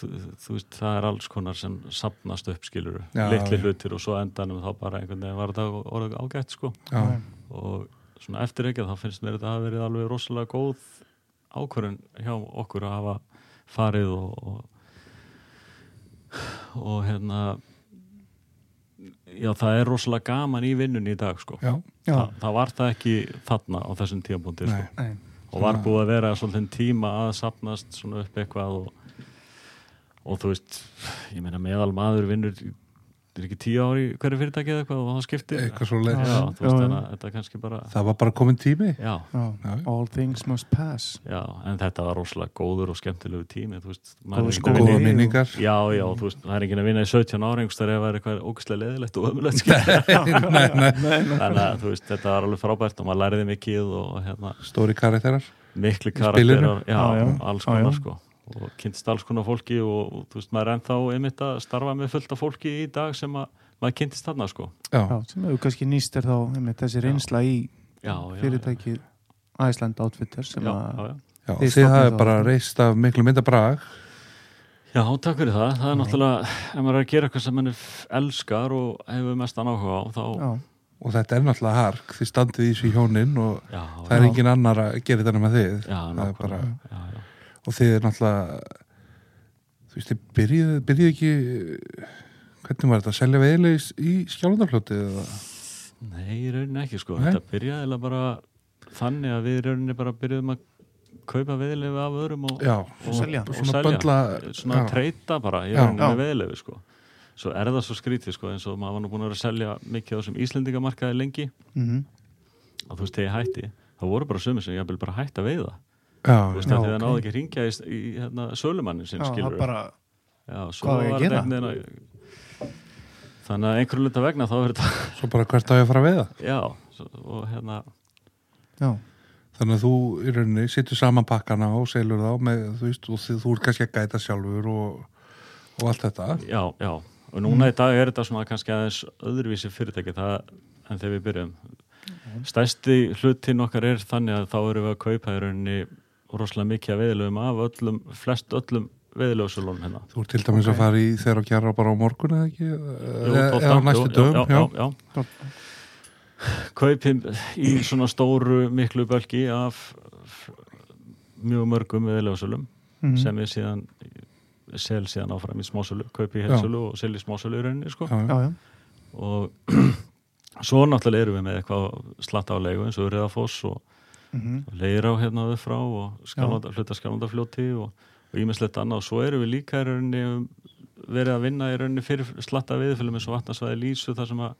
þú veist, það er alls konar sem sapnast upp skilur, Já, litli já. hlutir og svo endanum þá bara einhvern veginn var þetta orðið ágætt sko já, og svona eftir ekki þá finnst mér þetta að verið alveg rosalega góð ákvörðun hjá okkur að hafa farið og og, og hérna já það er rosalega gaman í vinnunni í dag sko Þa, það var það ekki þarna á þessum tímapunkti sko. Nei. nei, og var búið að vera svolítið tíma að sapnast svona upp eitthvað og, og þú veist ég meina meðal maður vinnur er ekki tíu ári hverju fyrirtæki eða eitthvað og það skiptir. Eitthvað svo leið þetta er það var bara komin tími. Já, já, all things must pass. Já, en þetta var rosalega góður og skemmtilegu tími þú veist, góða minningar. Já, já, þú veist, það er ekki að vinna í 17 ára einhvers þegar ef það er eitthvað ógæslega leðilegt og ömulegt skilur. nei, nei, þannig að þú veist, þetta var alveg frábært og maður læriði mikið og hérna, stóri karakterar. miklu karakterar já, Já, já. alls konar sko og kynntist alls konar fólki og, og þú veist, maður er ennþá einmitt að starfa með fullt af fólki í dag sem að maður kynntist þarna sko já, Já, sem hefur kannski nýst er þá einmitt, þessi reynsla í já, já, fyrirtæki Iceland Outfitters sem að já, já. já, Þið þið hafið stofnuð bara reist af miklu mynda brag Já, takk fyrir það. Það er náttúrulega, ef maður er að gera eitthvað sem mann elskar og hefur mestan áhuga á, þá... já, og þetta er náttúrulega hark, þið standið í þessu hjónin og Já, það er Já. engin annar að gera þetta með þið já, Það er nákvæmlega. bara- Já, já. Og þið er náttúrulega þú veist, þið byrjuð, byrjuð ekki hvernig var þetta, að selja veiðilegis í skjálfandarfljóti eða Nei, í rauninni ekki, sko. Nei. Þetta byrjaði eiginlega bara þannig að við í rauninni bara byrjuðum að kaupa veðilefi af öðrum og, já, og, selja. og svona selja. böndla Svona já. treyta bara í rauninni Já. með veðilefi, sko. Svo er það svo skrítið, sko, eins og maður var nú búin að vera að selja mikið á þessum Íslendingamarkaði lengi mhm, og þú veist, þegar ég hætti, þá voru bara sömur sem ég vil bara hætta að veiða. Þú því það náði ekki að ringja í, í hérna, sölumannin sinn, skilur það bara Já, svo Hvað á ég að var gera? þannig að einhverju luta vegna þá er þetta, svo bara hvert á ég að fara að veiða já svo, og hérna, já, þannig að þú í rauninni sittur saman pakkana og selur þá með, þú veist, og þið, þú ert kannski að gæta sjálfur og, og allt þetta. Já, já. Og núna í dag er þetta svona kannski aðeins öðruvísi fyrirtæki það en þegar við byrjum. Stærsti hlutin okkar er þannig að þá erum við að kaupa í rauninni rosalega mikið að veðilöfum af öllum, flest öllum veðilöfsulunum hérna þú ert til dæmis Ok. að fara í þeirra og gera bara á morgun eða ekki Jú, tótt eða á næstu dögum já, já, já, já. kaupim í svona stóru miklu bölki af mjög mörgum veðilöfsulum mhm, sem við síðan sel síðan áfram í smásölu, kaupi í helsölu og sel í smásölu í rauninni sko. já, já. og svo náttúrulega erum við með eitthvað slatta á leigu eins og Rauðafoss og mhm, leira á hérna við frá og skjálfanda, hluta skjálfandafljóti og, og ímislegt annað. Og svo erum við líka í rauninni um, verið að vinna í rauninni fyrir slatta viðfylgum eins og vatnarsvæði lýsu þar sem að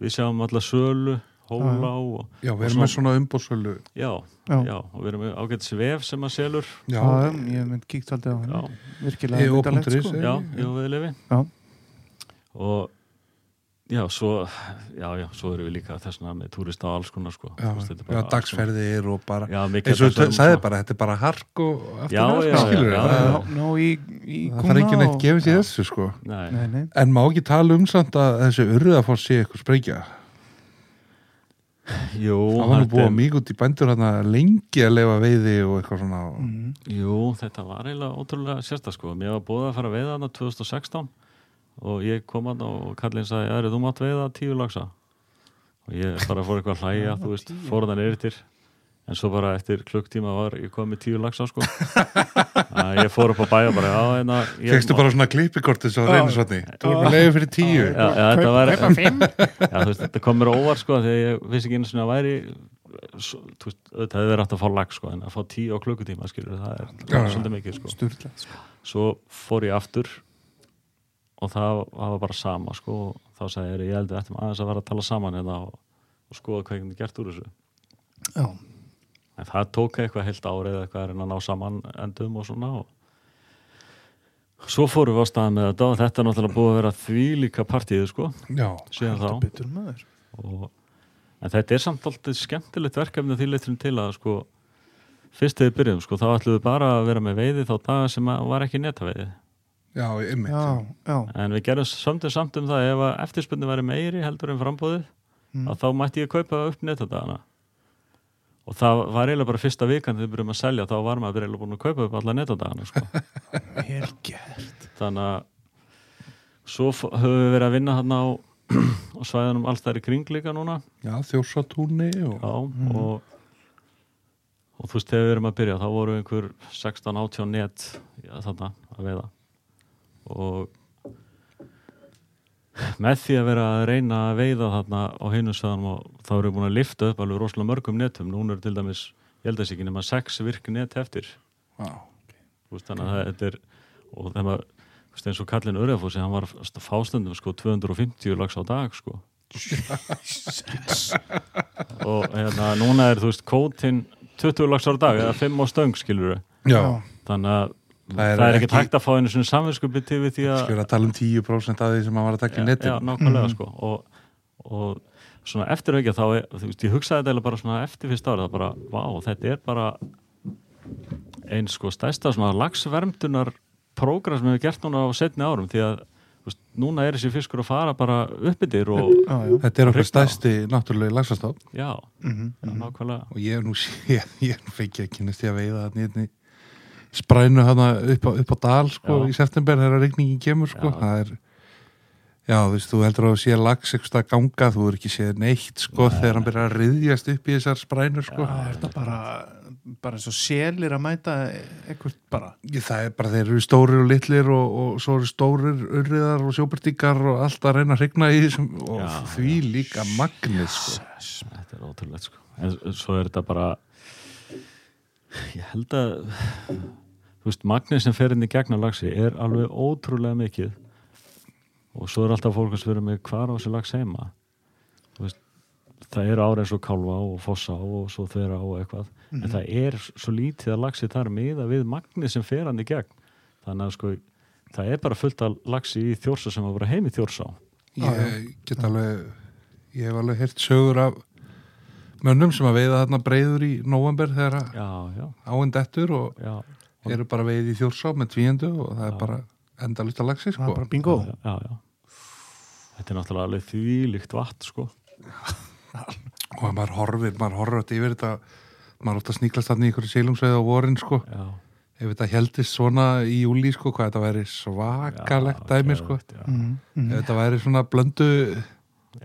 við sjáum alla sölu, hóla og já, við Og erum með svona umbóðsölu já, já, já, og við erum með ágætis vef sem að selur. Já, já, ég hef mynd kíkt aldrei á já, hann virkilega EO.is, vitalegt, sko. eh? já, já, viðlefi Já. og já, svo já, já, svo erum við líka þessna með túrista og alls konar sko já, Þú veist, þetta bara já, dagsferðir og bara já, eins og þú sagði svo- bara, þetta er bara hark og Já, já, aftur, skilur já, við. já, það, Ná- ná í, í það þarf ekki neitt gefið Já. þessu sko nei, nei, nei, en má ekki tala um samt að þessi urðafoss sé eitthvað sprengja Jú, Það var nú búið mjög út í bændur hérna lengi að leifa veiði og eitthvað svona mm. Jú, þetta var eiginlega ótrúlega sérsta sko. Mér var búið að fara að veiða þarna 2016 og ég kom hann og kallinn sagði, Æri, þú mátt veiða tíu lagsa og ég bara fór eitthvað að hlæja, þú veist, fór þannig yfir en svo bara eftir klukktíma var ég komið með tíu lagsa sko. Að ég fór upp á bæja bara, að ég Fekstu bara svona klippikortið svo reynisvatni Þú erum leiði fyrir tíu. Já, já, þetta var já, þú veist, þetta kom mér á óvart sko þegar ég vissi ekki einu sinni að væri svo, þú veist, þetta hefði verið hægt að fá lag sko en að fá tíu á klukkutíma, skilur það er Já, svolítið mikið sko. Sturla sko. svo fór ég aftur og það, það var bara sama sko. Og þá sagði ég, ég held við ættum aðeins að vera að tala saman hérna og, og skoða hvað ég gert úr þessu. Já, en það tók eitthvað heilt árið eða eitthvað er en að ná saman endum og svona og svo fórum við á staðan með þetta og þetta er náttúrulega búið að vera því líka partíðu sko Já, þá. betur maður. Og, en þetta er samt alltaf skemmtilegt verkefni því leitrum til að sko fyrst við byrjum sko þá ætlum við bara að vera með veiði þá daga sem að var ekki netaveiði já, ymmið Já, já, en við gerum samt samt um það ef að eftirspunni væri meiri heldur en frambóðið Mm. að þá mætti ég kaupa upp netadagana og það var eiginlega bara fyrsta vikan þegar við byrjum að selja þá var maður eiginlega búin að kaupa upp alla netadagana sko. vel gert. Þannig að svo höfum við verið að vinna hann á, á svæðanum alls þær í kring líka núna. Já, þjórsatúni og Já, og og þú veist, þegar við erum að byrja þá voru einhver 16-18 net já, þarna að veiða og með því að vera að reyna að veiða þarna á hinu sveðanum og þá erum við búin að lifta upp alveg rosalega mörgum netum. Núna er til dæmis, ég held að þessi ekki nema 6 virk net eftir. Já, Þú veist, þannig að það- þetta er og þegar maður, þú veist, eins og kallin Örjafósi hann var fástundum sko 250 lags á dag sko. Og hérna núna er þú veist kótin 20 lags á dag eða 5 á stöng skilur við já. þannig að Það það er er, ekkert ekki- hægt að fá einu svona samvinskupið til við því að við að tala um 10% af því sem maður var að taka í já, netin já, nákvæmlega sko. Og, og svona eftir aukja þá er, þú veist, ég hugsaði þetta bara svona eftir fyrst árið, það bara, vá, þetta er bara eins sko stærsta svona lagsvermdunar prógram sem við gert núna á setni árum því að, veist, núna er þessi fiskur að fara bara uppbyttir og, Já, já, Þetta er okkar stærsti náttúrulega lagsastátt já, mhm, já nákvæmlega. Og ég er nú sé, ég er nú fengið að kynast ég að veiða þarna í einni sprænu hana upp á, upp á dal sko, Já. í september þegar regningin kemur sko. Já. það er já, þú veist, þú heldur að sé lags eitthvað að ganga, þú er ekki séð neitt sko, þegar hann byrjar að riðjast upp í þessar sprænur sko. Það er þetta bara bara eins og selir að mæta eitthvað bara Ég, það er bara, þeir eru stórir og litlir og, og svo eru stórir urriðar og sjóbyrtingar og allt að reyna að hrygna í þessum og Já, því líka magnið sko. þetta er ótrúlegt sko en svo er þetta bara ég held að þú veist, magnið sem fer inn í gegna lagsi er alveg ótrúlega mikið. Og svo er alltaf fólk að spyrja mig hvar á þessi lags heima? Þú veist, það eru ára eins og kálfa og fossa og svo þeirra og eitthvað. En það er svo lítið að lagsi þar miða við magnið sem fer hann í gegn. Þannig að sko það er bara fullt af lagsi í þjórsa sem að vera heim í þjórsá Ég get alveg ég hef alveg heyrt sögur af mönnum sem að veiða þarna breyður í november þegar áinn dettur og já, eru bara veið í þjórsá með tvíendu og það er Já. bara að lagsi það sko. er bara bingo já, já, já. þetta er náttúrulega alveg þvílíkt vatn sko og maður horfir, maður horfir þetta yfir þetta maður er ofta að sníklast þarna í ykkur sílungsveið á vorin sko. ef þetta heldist svona í júli sko, hvað þetta væri svakalegt dæmi sko. mm, mm. ef þetta væri svona blöndu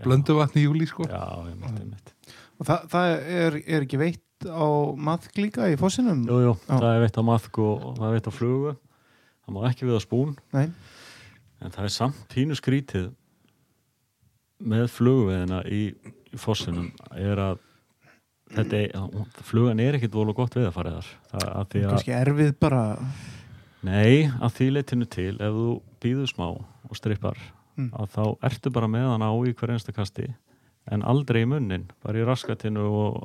blöndu vatn í júli sko. já, ég myndi, ég myndi og það, það er, er ekki veitt á maðk líka í fossinum? Jú, jú, Já. það er veitt á maðk og, og það er veitt á flugu. Það má ekki við á spún. Nei, en það er samt pínu skrítið með flugveðina í, í fossinum er að þetta er, flugan er ekkit voru gott við að fara þar að að, kannski erfið bara. Nei, að því leitinu til ef þú býður smá og strippar Mm. að þá ertu bara með hann á í hver einsta kasti en aldrei í munnin, bara í raskatinu og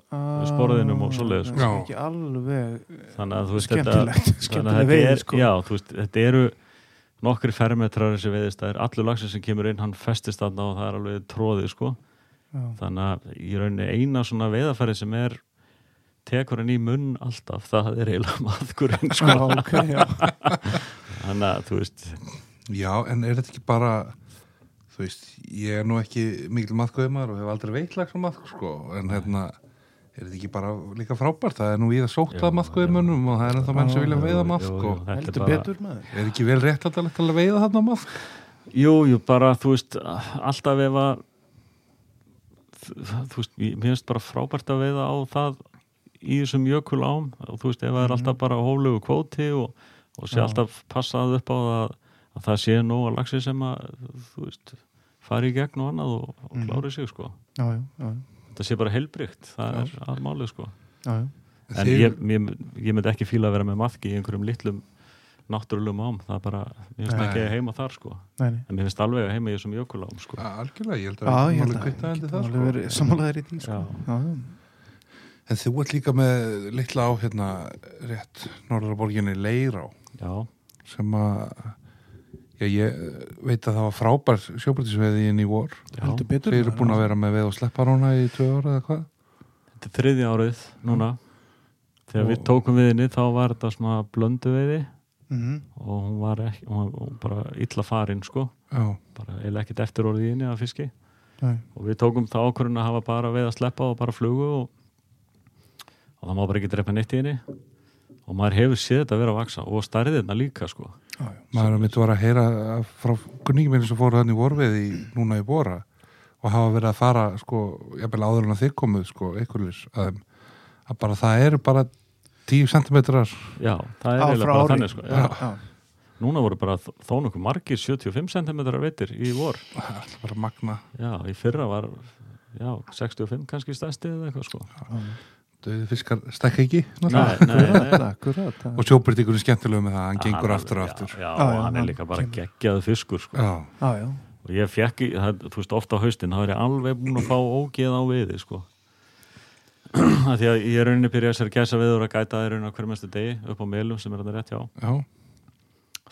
sporðinum og svoleiðis, Það sko. er ekki alveg þannig að þú veist skemmtilegt þannig að skemmtileg þetta veið er, sko. já, þú veist, þetta eru nokkri fermetrar þessi veiðistæðir, allur lagsin sem kemur inn hann festist þarna og það er alveg tróðið sko, þannig að í rauninni eina svona veiðafæri sem er tekur hann í munn alltaf það er eiginlega maðkurinn sko Já, ok, já. þannig að þú veist já, en er þetta ekki bara þú þú veist, ég er nú ekki mikil maðkvöðumar og hef aldrei veitlagt sem maðk sko, en hérna er þetta ekki bara líka frábært, það er nú í það sótt Jú, að maðkvöðumönnum og það er ennþá menn sem vilja veiða maðk Jú, jú, og þetta er heldur betur maður. Er ekki vel rétt að að veiða þarna maðk? Jú, jú, bara, þú veist, alltaf ef að þú veist, ég- mér finnst bara frábært að veiða á það í þessum jökul ám og þú veist, ef það er alltaf bara hóflegu kvóti og, og sé alltaf passað upp á það að það sé nóga laxi sem að, þú veist fari í gegn og annað og, og Mhm. klári sig sko. já, já, já, þetta sé bara heilbrygt, það Já. er aðmálið sko. já, já. en ég, ég, ég myndi ekki fíla að vera með maðki í einhverjum litlum náttúrulegum ám, það er bara mér finnst ekki heima þar sko Nei, nei. en mér finnst alveg heima í þessum jökul ám sko. algjörlega, ég held að ég held að undir getum það sko. verið sammálaðir í því sko. Já. Já, en þú ert líka með litla á hérna rétt norðra borginni Leirá já, sem að já, ég veit að það var frábær sjóbrytisveiði inn í vor. Já. heldur betur. Þeir eru búin að vera með veð og sleppa núna í tvö ára eða hvað? Þetta er þriðja árið núna. Þegar við Og- tókum við henni þá var þetta svona blöndu veiði Mhm. og hún var ekki, hún var bara illa farin sko, já, bara eða ekkert eftir orðið í henni af fiski. Nei. og við tókum það ákvörðun að hafa bara veið að sleppa og bara flugu og, og það má bara ekki drepa neitt í henni. Og maður hefur séð þetta vera að vaksa og stærðirna líka sko Já, maður mitt var að heyra frá kunningi minni sem fóru þannig í vorfið í, núna í bóra og hafa verið að fara sko, jafnvel áður en að þið komuð sko, einhverjus að, að bara það eru bara 10 centimetrar já, það er eiginlega bara þannig sko já. Já, já. núna voru bara þó nokkuð margir 75 cm veitir í vor. Það bara magna. Já, í fyrra var já, 65 kannski stærsti eða eitthvað sko döði fiskar stekka ekki Nei, nei, nei. Og sjóbrytíkur er skemmtilegu með það hann gengur Hann- aftur og já, aftur já, Já, og já, hann er líka bara kemur. geggjaðu fiskur sko. já, Já, já. og ég fekk, í- það, þú veist, ofta á haustin þá er ég alveg búin að fá ógeð á viði sko. Af því að ég er rauninni byrja þessari gæsa viður að gæta það er rauninni á hverjum mestu degi upp á meilum sem er þetta rétt hjá já,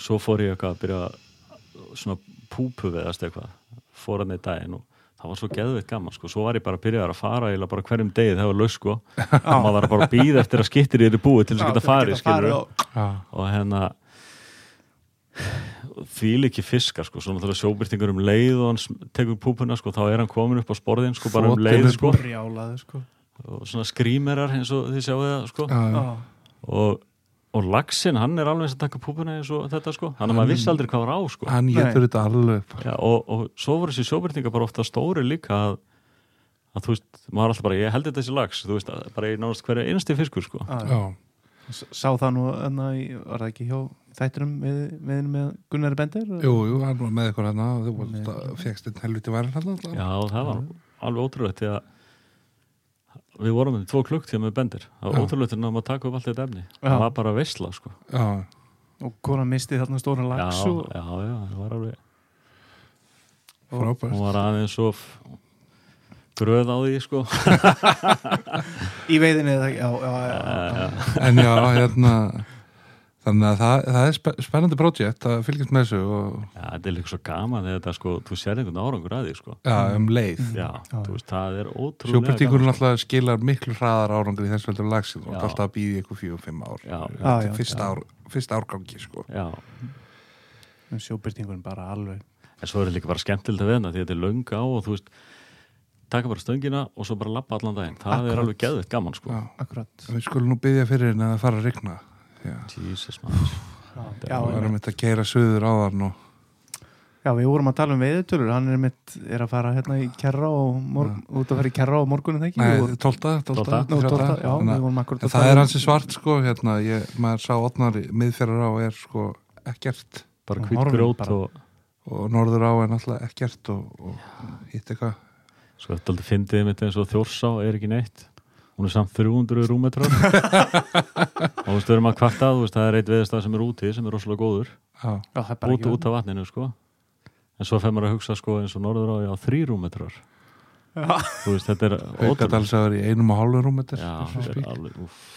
svo fór ég eitthvað að byrja að svona púpu veðast eitthvað fór hann í daginn og það var svo geðveitt gaman sko, svo var ég bara að byrja að fara eiginlega bara hverjum degi þegar það var laus sko. Og maður var bara að býða eftir að skittir í þeirri búi til þess að geta farið skilur og hérna því ekki fiskar sko, svo náttúrulega sjóbyrtingur um leið og hann tekur púpuna sko, þá er hann komin upp á sporðin sko, bara um leið sko, sko. Og svona skrýmerar eins og þið sjáu það sko, og, og laxinn, hann er alveg eins að taka púpuna eins og þetta sko, hann að maður vissi aldrei hvað var á sko. hann getur þetta alveg. Já, og, og svo voru þessi sjóbyrtingar bara ofta stóri líka að, að þú veist, maður alltaf bara, ég held þetta þessi lax þú veist, bara í nánast hverja einasti fiskur sko. já, já. Sá það nú enna í, var það ekki hjá þættinum með, með, með Gunnar Bender? jú, jú, hann var með ykkur hérna og þú fékkst einn helviti væri hann Já, það var alveg ótrúlegt því að við vorum með tvo klukktíma með bendir. Það var Já. ótrúlegt að taka upp allt þetta efni. Já. það var bara veisla sko. Já, Og hvora misti þarna stóra já, lax já, og, já, það var alveg frábært. hún var aðeins svo gröð á því sko. Í veiðinni já, já, já, já. en já, hérna þannig að það, það er spe spennandi projekt að fylgjast með þessu og já, þetta er líka svo gaman þegar þetta sko, þú sér einhvern árangur að því sko já, um leið já, Já. þú veist, það er ótrúlega Sjóbyrtingur gaman, náttúrulega skilar miklu hraðar árangur í þessu veldur lagsin og alltaf að býði ykkur fjögum, fimm ár Já. Þetta Já, er já. fyrsta, ár, fyrsta árgangi sko. já, Sjóbyrtingurinn bara alveg en svo er þetta líka bara skemmtilegt að veðna því þetta er löng á og þú veist taka bara stöngina og svo bara lappa allan daginn það Akkurat. er alveg geðveitt gaman sko Já. Akkurat við skulum nú byggja fyrir henni að það fara að rigna já, Jesus maður. Við varum þetta að keira söður á þann og já, við vorum að tala um veiðutölur Hann er mitt, er að fara hérna í kerra og mor, út að fara í kerra á morgunin þegar Nei, og, tólta, tólta, tólta, já, að það tala er um- hansi svart sko, hérna, ég, maður sá otnar miðferðar á er sko ekkert. Bara Og hvít horfin grót og og norður á er náttúrulega ekkert og, og hitt eitthvað. Sko þetta aldrei fyndið mitt eins og þjórsá er ekki neitt hún er samt 300 rúmetrar. Og þú veist, við erum að kvarta þú veist, það er eitt veðistað sem er úti sem er rosalega góður. Bara út, út af vatninu, sko. En svo fer maður að hugsa, sko, eins og norður á já, 3 rúmetrar. Já. þú veist, þetta er ótrúlega aukadalsaður í einum og hálfum rúmeter já, þetta er alveg, úff.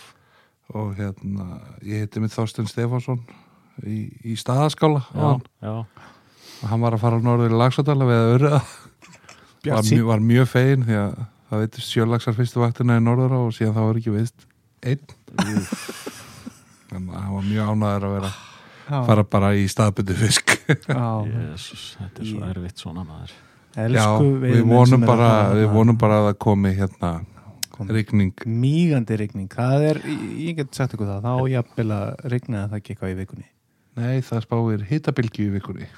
Og hérna, ég heiti mitt Þorsten Stefánsson í, í staðaskála já, og hann var að fara norður í Lagsardala við að örða var, mjö, var mjög fegin því að það veitist sjölagsar fyrstu vaktina í norður á og síðan það var ekki veist einn? Þannig að hann var mjög ánæður að vera Já, fara bara í staðbundu fisk. Já, Jesus, þetta er svo erfitt svona maður. Já, elsku við veiðimenn vonum bara að- við vonum bara að það komi hérna rigning. Mígandi rigning, það er, ég get sagt ykkur það, þá jafnvel að rigna það ekki eitthvað í vikunni. Nei, það spáir hitabilgju í vikunni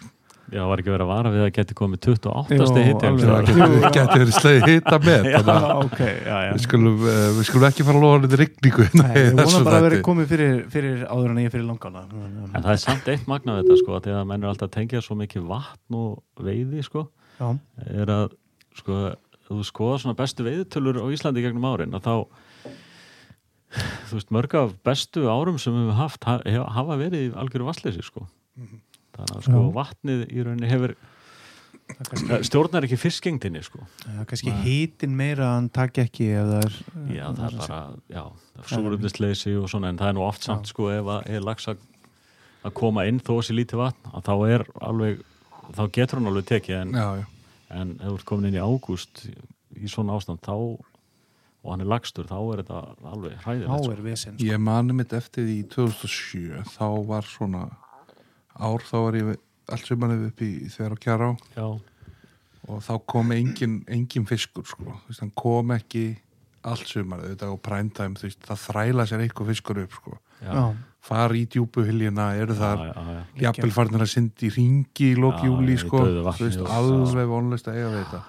Já, var ekki verið að vara við að geti komið 28. Jú, hitti alveg. Það getur verið sleið hita með Já. þannig að ok, já, já. við skulum, uh, við skulum ekki fara að lofa þetta rigningu hérna Nei, við vonum bara að þætti. komið fyrir, fyrir áður en ég fyrir langana. En það er samt eitt magnað þetta sko, að því að menn er alltaf tengja svo mikið vatn og veiði sko, er að sko, þú skoða svona bestu veiðitölur á Íslandi gegnum árin, að þá þú veist, mörg af bestu árum sem við haft hafa verið algjöru vassleysi sko. Þannig að sko Já. vatnið í rauninni hefur er kannski, stjórnar ekki fiskgengdinni sko. það er kannski hitin meira að hann takk ekki ef það er... Já, það er bara, já, súrumnisleysi og svona, en það er nú oft samt sko ef að er lags að koma inn þó sér lítið vatn, að þá er alveg, þá getur hann alveg tekið en, Já, já. en ef þú ert komin inn í ágúst í svona ástand þá og hann er lagstur, þá er þetta alveg Þá hræðilegt sko. er vesen, sko. Ég mani mitt eftir því í 2007 þá var svona ár þá var ég allt sumarið upp í þegar á kjara Já, og þá kom engin, engin fiskur sko, hann kom ekki allt sumarið, þetta á veist, það þræla sér eitthvað fiskur upp sko. Fara í djúpu hyljina, eru þar já, já, já. jafnvel farnir að syndi í ringi í lók Já, júli í sko, og- alveg vonlist að eiga við þetta.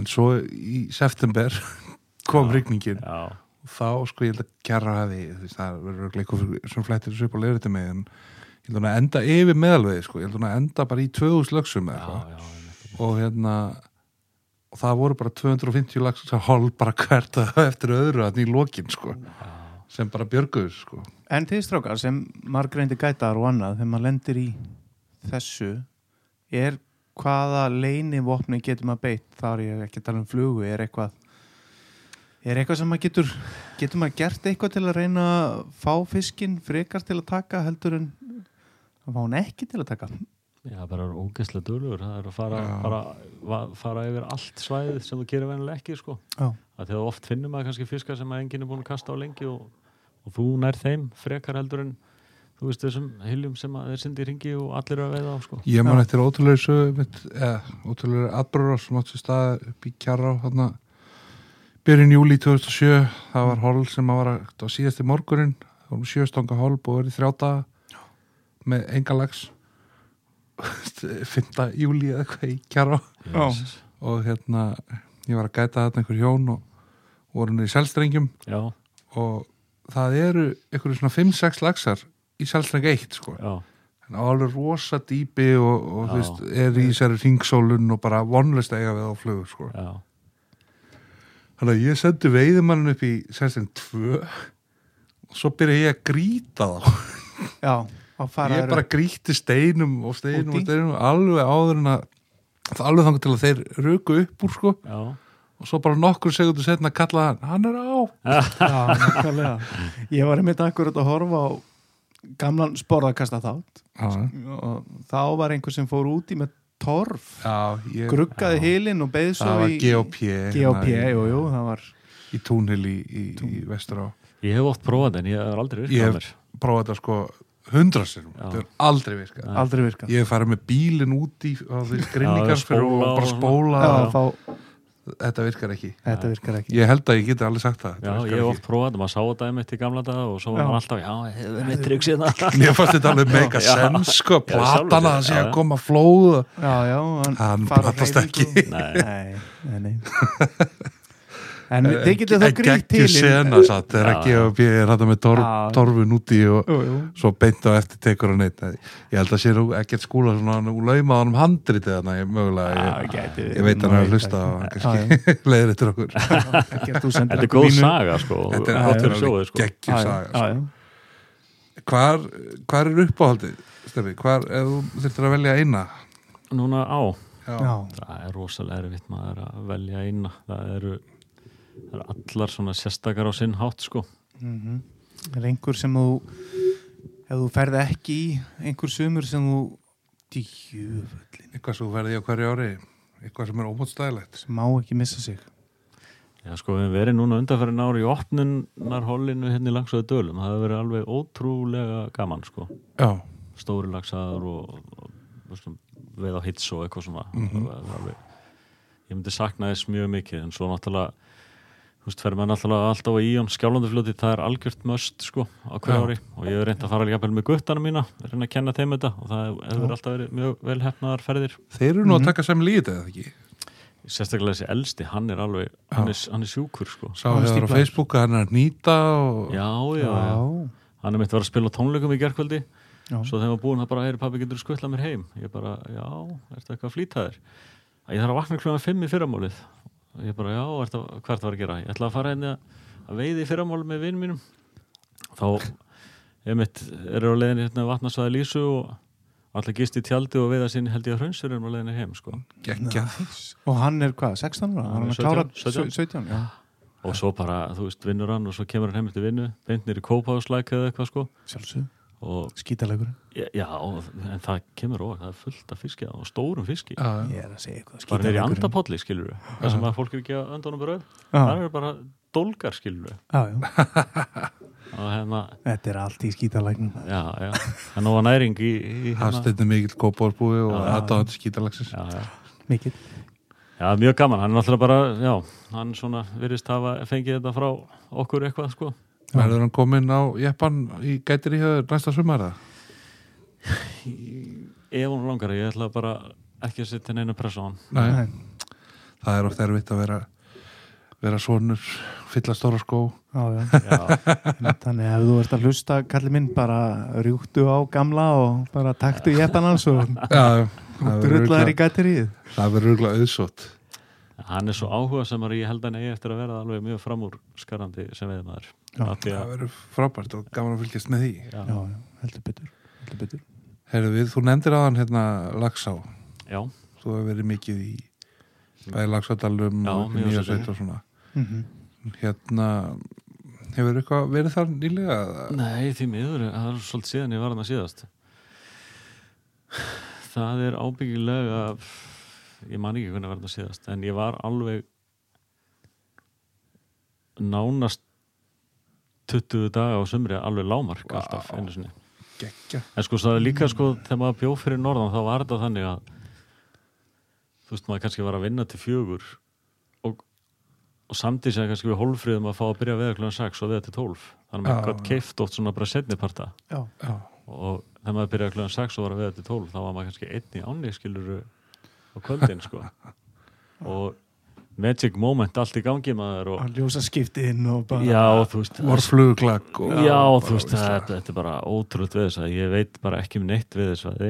En svo í september kom Já. rigningin. já, þá sko ég held að kjara þú veist, það verður eitthvað sem flættir þessu upp á leiriti mig en ég held að hún að enda yfir meðalvegi sko, ég held að hún að enda bara í 2000 lögsum eða já, eitthvað. já, já, og hérna og það voru bara 250 lags sem hálf bara hvert eftir öðru að í lokin sko, sem bara björguður sko. En þið strákar sem margreindi gætar og annað þegar maður lendir í þessu er hvaða leini vopni getur maður beitt? Þá er ég ekki að tala um flugu er eitthvað er eitthvað sem maður getur getur maður gert eitthvað til að reyna að fá fiskinn frekar til að taka heldur en að fá hann ekki til að taka? Já, bara er ógeðslega dölur, það er að fara, va, fara yfir allt svæðið sem þú gerir venjulega ekki sko. Að þegar oft finnum maður kannski fiskar sem að enginn er búin að kasta á lengi og, og þú nær þeim frekar heldur en þú veist þessum hyljum sem að þeir syndi í ringi og allir eru að veiða á sko. Ég man eftir ótrúlega sögu mitt, eða ótrúlega atbyrður sem átti stað upp í kjara á byrjun júli 2007 það var hol sem að var að á síðasti morgunin, það var sjöstanga hol og verið þrjáta með enga lags 5. júli eða eitthvað í kjara Já. Jesus. og hérna ég var að gæta þarna einhver hjón og voru niður í selstrengjum já, og það eru einhverju svona 5-6 lagsar í selstreng 1 sko já, Hann á alveg rosa dýpi og, og veist, er í sér ringsólun og bara vonlist að eiga við á flugur sko. já Þannig að ég sendi veiðumannin upp í sérstæðin 2 og svo byrja ég að grýta þá. já, Ég bara grýtti steinum og steinum og steinum alveg áður en að það alveg þangur til að þeir ruku upp úr sko já, og svo bara nokkur segundu setna að kalla hann, hann er á. Já, nákvæmlega Ég var einmitt akkurat að horfa á gamlan sporðakasta þátt og þá var einhver sem fór úti með torf já ég, gruggaði Já. hilinn og beð svo það var í GOP. GOP, hérna í- jú, jú, það var Í túnhil í, í, í vestur á. ég hef oft prófað þetta en ég hef aldrei Ég virkað á hef- mér Prófa þetta sko hundra. Já. Þetta er aldrei virkað. Nei. aldrei virkað. Ég farið með bílinn út í á því Já, grinningar fyrir og bara spóla Já, og fá, þetta virkar ekki. Þetta virkar ekki. Ég held að ég geti alveg sagt það. Já, ég hef oft prófað maður sá þetta einmitt í gamla daga og svo var maður alltaf, já, hefur mitt trygg síðan. Mér fannst þetta alveg mega sens sko, platana að já, að koma flóð Já, já, Hann platast ekki. Nei, nei, nei En þið getið þá grýtt til til sena satt þegar Já, ekki að ég er þetta með torfun úti og Jú, jú. svo beint á eftir tekur hann eitt ég held að sé nú ekkert skúla svona hann lauma hann um handritið þarna ég, mögulega, ég, veit hann er að hlusta og hann kannski. leiðir eftir okkur. Þetta er góð saga, sko. Og þetta er sko. geggjur saga sko. Já, hvar, hvar er uppáhaldið hvar, ef þú þurftir að velja eina? Núna á, það er rosalega erfitt maður að velja eina. Það eru, það eru allar svona sérstakar á sinn hátt, sko. Mhm. Er einhver sem þú ef þú ferði ekki í einhver sumur sem þú djöfullin eitthvað sem þú ferði á hverju ári eitthvað sem er ómótstæðilegt sem má ekki missa sig. Já, sko, við hefum verið núna undanferðin ári í opnunarhollinu hérna í langsöðu dölum. Það hefur verið alveg ótrúlega gaman, sko. Já, stóri lagsaður og, og, og veið á hits og eitthvað svona. Það er alveg, ég myndi sakna þess mjög mikið en svo náttúrulega þú veist, fer maður náttúrulega alltaf á íjón skjálandufljóti, það er algjört möst sko á hverju ári. Og ég hef reynd að fara líka með guttana mína, reynd að kenna þeim þetta. Og það hefur alltaf verið mjög vel hefnaðar ferðir. Þeir eru nú að taka sem lítið eða ekki? Sérstaklega þessi elsti, hann er alveg hann er, hann er sjúkur sko. Sá Hann hefur á stíflaður. Facebook að hann er að nýta og já, já, já, hann er mitt að vera að spila tónleikum í gerkvöldi já. svo þegar maður búin að bara, heyri pabbi getur skvölla mér heim? Ég bara, já, ertu eitthvað að flýta þér að ég þarf að vakna klukkan 5 í fyrramálið og ég bara, já, ertu, hvað ertu að að gera? Ég ætla að fara henni að veiði í fyrramálið með vinnum mínum. Þá ég mitt, eru á leiðinni hérna vatnarsvæði Lísu og allir gist í tjaldi og veiða sinni held ég að hraunsur erum á leiðinni heim, sko. Geggja og hann er hvað, 16 ára? Hann er Hann er klára 17, 17, já, og svo bara, þú veist, vinnur hann og svo kemur hann heim eftir vinnu, beint nýri kópáðslæk eða eitthvað, sko. Sjálfsög, og skítalegur já, en það kemur og það er fullt af fiski og stórum fiski. Já, já. ég er að segja eitthvað bara nýri skítalegurinn. andapolli skilur við það sem að fólk er ekki að öndunum bröð það eru bara dólgar skilur við já, já, og hérna, þetta er allt í skítalegnum. Já, já. Það er nóga næring í, í hérna Hafsteinn er mikill kópársbúi og aðdáðandi skítalagsins. Já, já. mikill, já, mjög gaman, hann er náttúrulega bara já, hann svona virðist hafa fengið þetta frá okkur eitthvað sko. Verður hann kominn á jeppan í gætir í höður næsta sumar eða? Ef hún langar, ég ætla bara ekki að setja neina pressa á hann. Nei, Nei. það er oft erfitt að vera vera sonur, fylla stóra skó. Já, já. Já, Þannig ef þú ert að hlusta, kalli minn, bara rjúktu á gamla og bara taktu jeppan hans og það drullaður í gættirið. það verður auðvitað auðsótt. Hann er svo áhuga sem ég held að eigi eftir að vera alveg mjög framúr skarandi sem veðmaður Já. Af því Það að- verður frábært og gaman að fylgjast með því. Já, Já, já, heldur betur, heldur betur. Heyrðu við, þú nefndir aðan hérna Lagsá, já, þú hefur verið mikið í bæði Lagsadalum Já, og mjög Nýjasveit svolítið. og svona. Mm hérna hefur eitthvað verið þar nýlega? Nei, því miður, það er svolítið síðan ég var hann að síðast. Það er ábyggilega ég man ekki hvernig að síðast en ég var alveg nánast 20 daga á sumri alveg lámark alltaf einu geggja en sko það er líka sko þegar maður bjóð fyrir norðan þá var þetta þannig að þú veist maður kannski var að vinna til fjögur og, og samtíð sem kannski við hólfriðum að fá að byrja veða klukkan 6 og veða til 12 þannig að maður gott keift oft svona bara setni parta. Já, Já, og þegar maður byrjaði klukkan 6 og var að veða til 12 þá var maður kannski einn í áni skilur á kvöldin sko. Og magic moment allt í gangi maður og að ljósa skiptin og bara... já veist vorflugklakk og Já, bara þú veist, þetta, er bara ótrúlega við þess að ég veit bara ekki um neitt við þess að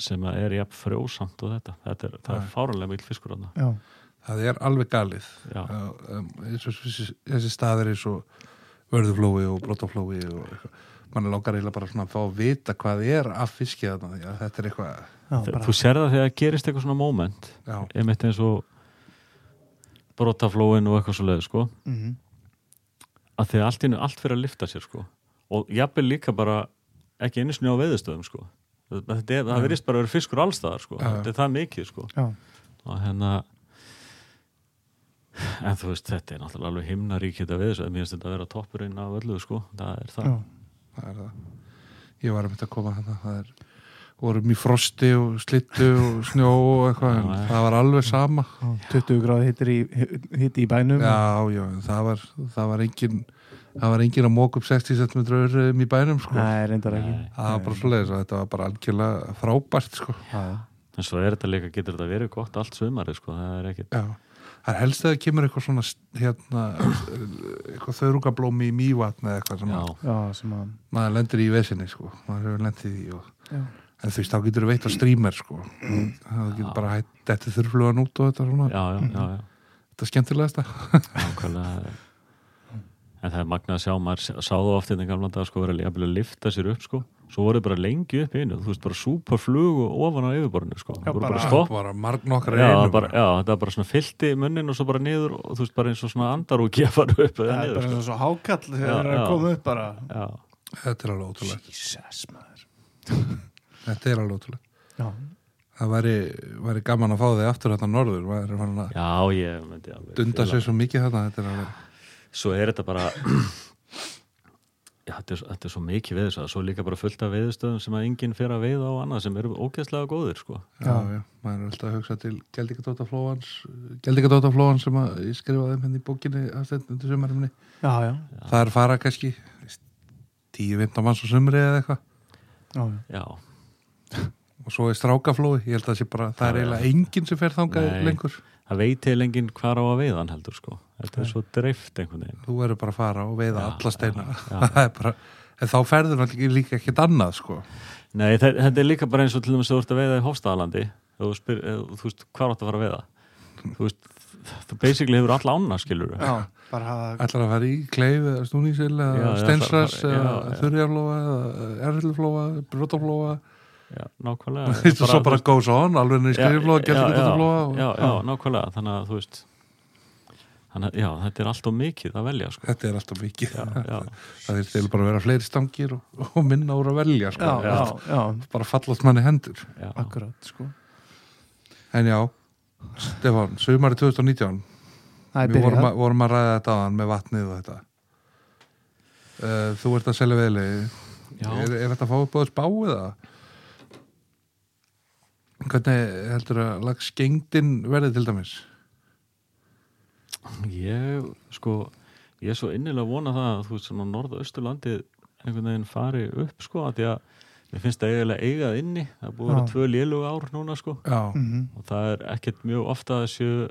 sem að er jafn frjósamt og þetta. Þetta er, það er fáranlega mikil fiskur þarna. Já, það er alveg galið. Um, eins og þessi, þessi staðir eins og vörðuflói og brotaflói og mann er langar eiginlega bara svona að fá að vita hvað er af fiski þarna því að þetta er eitthvað þú sér það þegar gerist eitthvað svona moment? Já, ég mitt eins og brotaflóin og eitthvað svo leið sko. Mm að því að allt, innu, allt fyrir að lifta sér sko. Og jafnvel líka bara ekki einu sinni á veðustöðum sko. Þetta er, það verðist bara að vera fiskur allstaðar sko. Já. þetta er það mikið sko. Já, og hérna en þú veist, þetta er náttúrulega alveg himnaríkita við þessu, mér finnst þetta að vera toppurinn af öllu, sko, það er það. Já, það er það. Ég var að mynda að koma þarna það er, vorum í frosti og slittu og snjó og eitthvað Já, það var alveg sama já, 20 gráð hittir í, hitti í bænum. já, já, það var það var engin það var engin að móka upp 60 cm öðrum í bænum sko. Nei, reyndar ekki. Nei. það var bara og þetta var bara algjörlega frábært sko. En svo er þetta líka, getur þetta verið gott allt sumari, sko, það er ekkit Já, það er helst að það kemur eitthvað svona hérna, eitthvað þaurugablómi í mývatn eða eitthvað sem já, að Já, sem að... maður lendir í vesinni sko, maður og, en þú veist, þá getur þú veitt á streamer sko, það getur bara hætt þetta þurflugan út og þetta svona. Já, já, já, já, þetta er skemmtilegasta. Nákvæmlega. En það er magnað að sjá, maður sá- sá það oft í gamla dag, sko, verið að lifta sér upp, sko. Svo voru bara lengi upp í einu, þú veist, bara súpa flugu ofan á yfirborðinu, sko. Já, bara- bara bara marg nokkra Já, bara, já, þetta var bara svona fyllt í munnin og svo bara niður og þú veist bara eins og svona andar og gefar upp Það er niður bara sko. svo hákall þegar það er að koma upp bara. Já, þetta er alveg ótrúlega Jesus, maður. þetta er alveg ótrúlega Já, það væri, væri gaman að fá þig aftur þetta norður, væri fann að já, ég myndi alveg dunda sér svo mikið þarna þetta er alveg svo er þetta bara já, þetta, er, þetta er svo mikið veðus að svo líka bara fullt af veðustöðum sem að enginn fer að veiða á annað sem eru ógeðslega góðir sko. já, já, maður er alltaf að hugsa til Geldingadótaflóans Geldingadótaflóans sem að ég skrifaði um henni í bókinni já, já, það er fara kannski 10-15 manns á sumri eða eitthvað. Já, já. já, og svo er strákaflói, ég held að það sé bara það er Já, já. eiginlega enginn sem fer þangað Nei. lengur. það veit til enginn hvar á að veiða hann heldur sko. þetta er svo dreift einhvern veginn. Þú verður bara að fara og veiða Já, alla steina. það er bara en þá ferður náttúrulega líka ekkert annað sko. Nei, þe- þetta er líka bara eins og til dæmis þú ert að veiða í Hofstaðalandi þú, spyr, þú veist, hvar áttu að fara að veiða? Þú veist, þú basically hefur alla ána skilur já bara hafa ætlar að fara í kleif eða snúningsil Já, eða steinsræs það- eða þurjarflóa eða erflóa, brótaflóa já, nákvæmlega. Þetta er svo bara goes on, alveg niður Já, skriflóa, já, geldingadótaflóa já, já, já, nákvæmlega. Þannig að þú veist þannig að já, þetta er alltaf mikið að velja sko. þetta er alltaf mikið. Já, já, það er til bara að vera fleiri stangir og, og minna úr að velja sko. já, já, já, bara fallast manni hendur. Já, akkurat sko. En já, Stefán, sumari 2019 það er við vorum að, vorum að ræða þetta aðan með vatnið og þetta. Uh, þú ert að selja veðlegi er, er þetta að fá upp á þess bá eða hvernig heldur að lags gengdin verði til dæmis? Ég sko ég er svo innilega vona það að þú veist svona norðausturlandi einhvern veginn fari upp sko að því að mér finnst það eiginlega eigað inni. Það er búið að vera tvö lélug ár núna sko. Já, Mhm. og það er ekkert mjög ofta að séu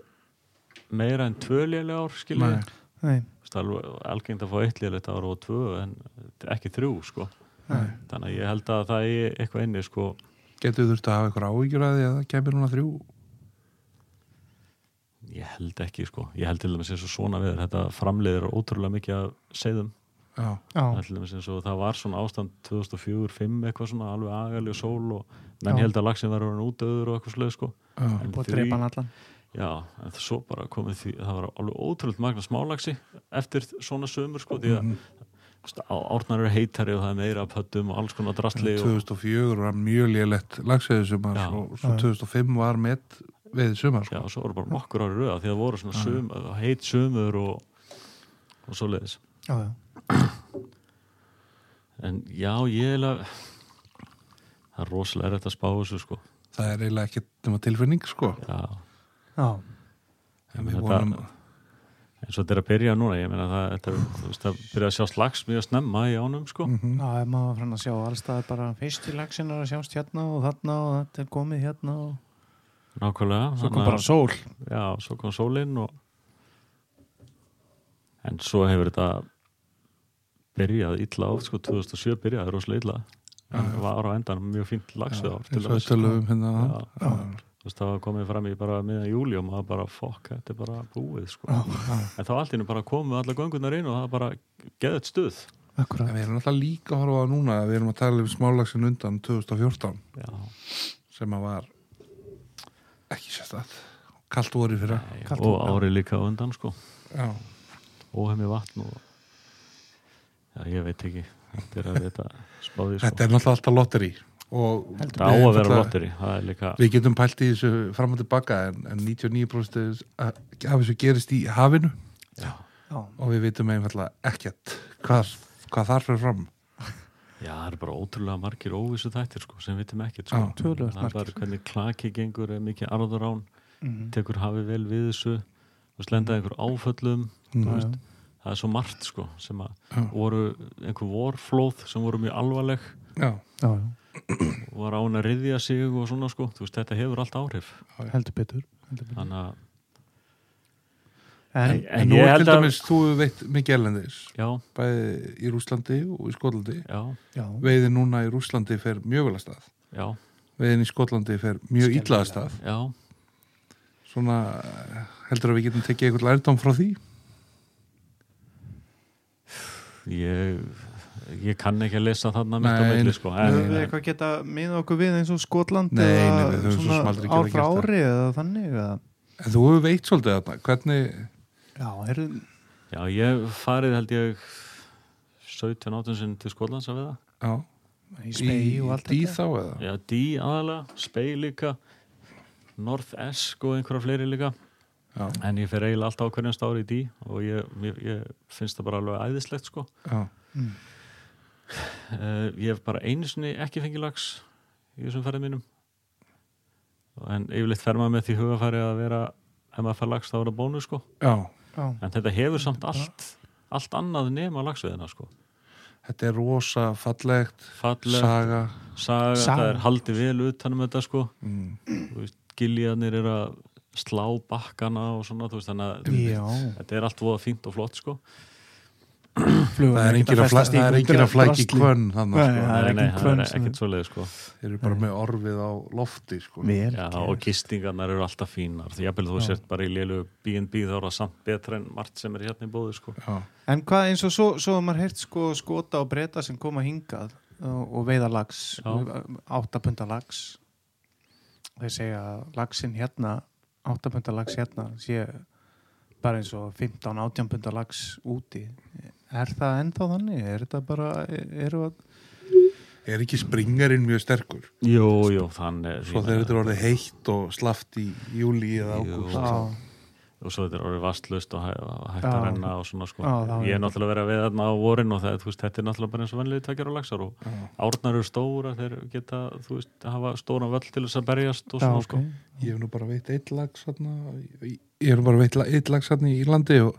meira en tvö lélug ár skilja Nei. Nei, það er alveg algengt að fá eitt lélegt ár og tvö en ekki þrjú sko. Nei. þannig að ég held að það er eitthvað inni sko getur þurft að hafa eitthvað áhyggjur að því að það kemur núna þrjú? Ég held ekki sko. Ég held til dæmis eins og svona við þetta framleiðir ótrúlega mikið af segðum já, Já, Það til dæmis eins og það var svona ástand 2004-2005 eitthvað svona alveg agali og sól og menn Já. held að lagsin var orðin útöður og eitthvað sluð sko. Já, en já, en það svo bara komið því það var alveg ótrúlega magna smálagsi eftir svona sömur sko því að þú veist, á- árnar eru heitari og það er meira pöttum og alls konar drastli og, 2004 var mjög lélegt lagsveði sumar Já. og svo Já. 2005 var met við sumar já, sko. og svo voru bara nokkur ári röða því að það voru svona Já. sum, heit sömur og, og svo leiðis Já, já, en já, ég er að það er rosalega erfitt að spá þessu sko það er eiginlega ekkert nema tilfinning sko. já, já, en við vonum eins og þetta er að byrja núna ég meina það, þetta, þú veist, það byrja að sjá slags mjög snemma í ánum sko Mhm. já, ef maður fann að sjá allstað bara fyrst í lagsin er að sjást hérna og þarna og þetta er komið hérna og nákvæmlega svo kom bara sól já, svo kom sólinn og en svo hefur þetta byrjað illa átt sko 2007 byrjaði rosalega illa það var á endan mjög fínt lagsu ár til eins og dæmis, við tölum um hérna Já. áðan. Já. Þú veist, það var komið fram í bara miðan júli og maður bara fokk, þetta er bara búið sko. en þá allt í einu bara komu alla göngunar inn og það bara geðið stuð. Akkurat, en við erum alltaf líka að horfa á núna við erum að tala um smálagsin undan 2014 já, sem að var ekki sérstætt kallt voru fyrir. Nei, Kalt og árið líka undan sko. Já. óhefmi vatn og já, ég veit ekki. Þetta er sko. þetta er náttúrulega alltaf lotteri og á við að vera náttúrulega- lotteri það er líka við getum pælt í þessu fram og tilbaka en, en 99% af þessu gerist í hafinu. Já, já, og við vitum einfallega ekkert hvað, hvað þar fyrir fram. Já, það er bara ótrúlega margir óvissu þættir sko, sem við vitum ekkert sko. Töluvert það er hvernig klaki gengur er mikið arðurán, Mhm. tekur hafi vel við þessu og slendaði einhver áföllum Mm. þú Já, veist, það er svo margt sko, sem að Já. voru einhver vorflóð sem voru mjög alvarleg. Já, já, já, var án að riðja sig og svona sko, þú veist, þetta hefur allt áhrif. Heldur betur, heldur betur. þannig að en, En- en nú ég er held til að- dæmis þú hefur veitt mikið erlendis. Já, bæði í Rúslandi og í Skotlandi. Já, já, veiðin núna í Rúslandi fer mjög vel að stað. Já, veiðin í Skotlandi fer mjög illa að stað. Já. Svona heldur að við getum tekið eitthvað lærdóm frá því? Ég, ég kann ekki að lesa þarna mitt á Nei, milli sko, en, Höfum við eitthvað geta miða okkur við eins og Skotland Nei, eða nei, við höfum svo sem aldrei ár frá gert það. ári eða þannig eða? en þú hefur veitt svolítið þarna. Hvernig, Já, er, já, ég farið held ég 17-18 sinn til Skotlands að veða já, í spegi og allt þetta. þá eða? Já, D aðalega, Spey líka North Esk og einhverja fleiri líka. Já, en ég fer eiginlega alltaf á hverjum stári í D og ég, ég, ég finnst það bara alveg æðislegt sko. Já, Mm. Uh, ég hef bara einu sinni ekki fengið lags í þessum ferðum mínum. En yfirleitt fer maður með því hugafæri að vera ef maður fær lags þá er það bónus sko. Já, Já. en þetta hefur samt allt allt annað nema lagsveðina sko. Þetta er rosa fallegt falleg, saga. Saga, Saga. það er haldið vel utan um þetta sko. Mm. Þú veist, giljanir er að slá bakkana og svona þú veist, þannig að þetta er allt voða fínt og flott sko flugan það er engin að, er engin að flæki kvönn þannig sko. það er nei, nei, engin svoleið sko. Þeir eru bara með orfið á lofti sko. Já, og gistingarnar eru alltaf fínar. Því að þú sért bara í lélu B&B þá er það samt betra en margt sem er hérna í bóði sko. Já, En hvað eins og svo, svo maður heyrt sko skota og breyta sem koma hingað og, veiða lags, Já. áttapunda lags þeir segja að lagsin hérna áttapunda lags hérna sé bara eins og 15-18 punda lags úti. Er það ennþá þannig? Er þetta bara, að er ekki springarinn mjög sterkur? Jú, jú, þannig svo þegar þetta er orðið heitt og slaft í júli eða ágúst og svo þetta er orðið vastlust og hæ- og hægt Já. að renna og svona sko Já, ég er náttúrulega verið að veða þarna á vorin og það, veist, þetta er náttúrulega bara eins og venlið tvekjar á lagsar og Já. árnar eru stóra þeir geta, þú veist, hafa stóran völl til þess að berjast og já, svona ok sko ég hef nú bara veitt eitt lags þarna, ég hef nú bara veitt la- eitt lags þarna í Írlandi og